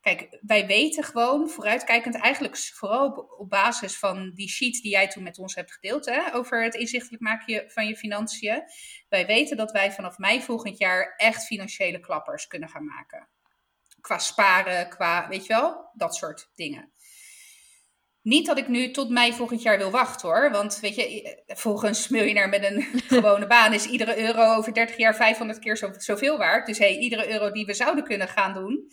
Kijk, wij weten gewoon, vooruitkijkend, eigenlijk vooral op, basis van die sheet die jij toen met ons hebt gedeeld, hè, over het inzichtelijk maken van je financiën. Wij weten dat wij vanaf mei volgend jaar echt financiële klappers kunnen gaan maken. Qua sparen, qua, weet je wel, dat soort dingen. Niet dat ik nu tot mei volgend jaar wil wachten hoor. Want weet je, volgens miljonair met een <laughs> gewone baan is iedere euro over 30 jaar 500 keer zo, zoveel waard. Dus hey, iedere euro die we zouden kunnen gaan doen,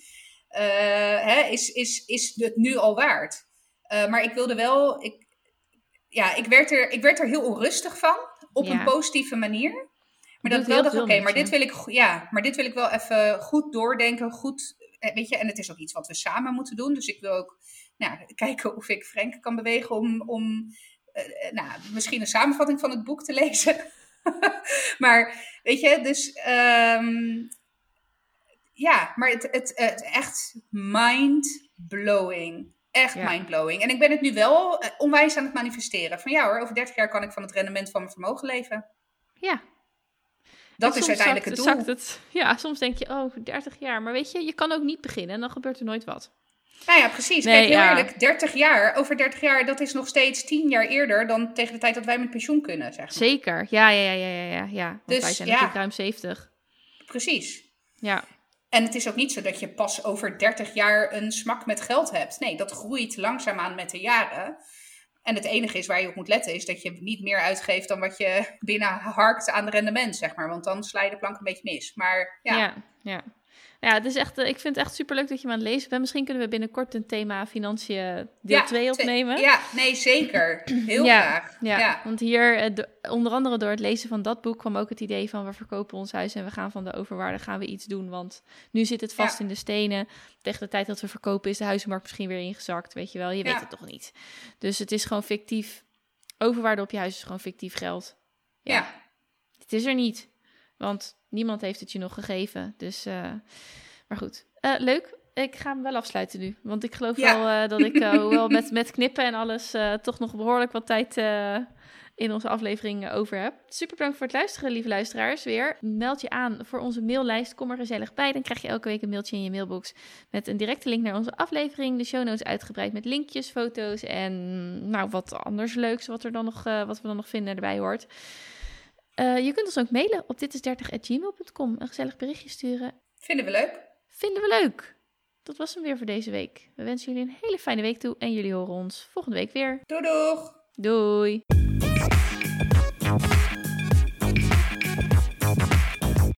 hè, is, is, is het nu al waard. Uh, maar ik wilde wel, ik, ja, ik werd, er, ik werd er heel onrustig van. Op Ja. een positieve manier. Maar Doet dat wel dacht, oké, maar dit wil ik, ja, maar dit wil ik wel even goed doordenken, goed, eh, weet je, en het is ook iets wat we samen moeten doen. Dus ik wil ook, nou, kijken of ik Frank kan bewegen om, om eh, nou, misschien een samenvatting van het boek te lezen. <laughs> maar, weet je, dus, ehm, ja, maar het, het, het echt mind-blowing. Echt Ja. mind-blowing. En ik ben het nu wel eh, onwijs aan het manifesteren. Van ja hoor, over 30 jaar kan ik van het rendement van mijn vermogen leven. Ja. Dat En is uiteindelijk het doel. zakt het. Ja, soms denk je, oh, 30 jaar. Maar weet je, je kan ook niet beginnen en dan gebeurt er nooit wat. Nou ja, precies. Nee, Kijk, heel ja. eerlijk, 30 jaar, over 30 jaar, dat is nog steeds 10 jaar eerder dan tegen de tijd dat wij met pensioen kunnen, zeg maar. Zeker. Ja, ja, ja, ja, ja, ja. ja. Want Dus, wij zijn ja. natuurlijk ruim 70. Precies. Ja. En het is ook niet zo dat je pas over 30 jaar een smak met geld hebt. Nee, dat groeit langzaamaan met de jaren. En het enige is waar je op moet letten, is dat je niet meer uitgeeft dan wat je binnen harkt aan rendement, zeg maar. Want dan sla je de plank een beetje mis. Maar Ja, ja. Ja, het is echt, eh, ik vind het echt superleuk dat je me aan het lezen bent. Misschien kunnen we binnenkort een thema financiën deel Ja, 2 twee- opnemen. Ja, nee, zeker. Heel Ja, graag. Ja, Ja. want hier, eh, de- onder andere door het lezen van dat boek, kwam ook het idee van we verkopen ons huis en we gaan van de overwaarde gaan we iets doen. Want nu zit het vast in de stenen. Tegen de tijd dat we verkopen is de huizenmarkt misschien weer ingezakt, weet je wel. Je weet het toch niet. Dus het is gewoon fictief. Overwaarde op je huis is gewoon fictief geld. ja. Het is er niet, want niemand heeft het je nog gegeven. Dus, eh, maar goed. Eh, leuk. Ik ga hem wel afsluiten nu. Want ik geloof Ja. wel eh, dat ik, hoewel <laughs> met, met knippen en alles, toch nog behoorlijk wat tijd in onze aflevering over heb. Super bedankt voor het luisteren, lieve luisteraars. Weer meld je aan voor onze maillijst. Kom er gezellig bij. Dan krijg je elke week een mailtje in je mailbox met een directe link naar onze aflevering. De show notes uitgebreid met linkjes, foto's en nou wat anders leuks wat, er dan nog, wat we dan nog vinden erbij hoort. Uh, je kunt ons ook mailen op ditis30.gmail.com. Een gezellig berichtje sturen. Vinden we leuk. Vinden we leuk. Dat was hem weer voor deze week. We wensen jullie een hele fijne week toe en jullie horen ons volgende week weer. Doei doeg! Doei!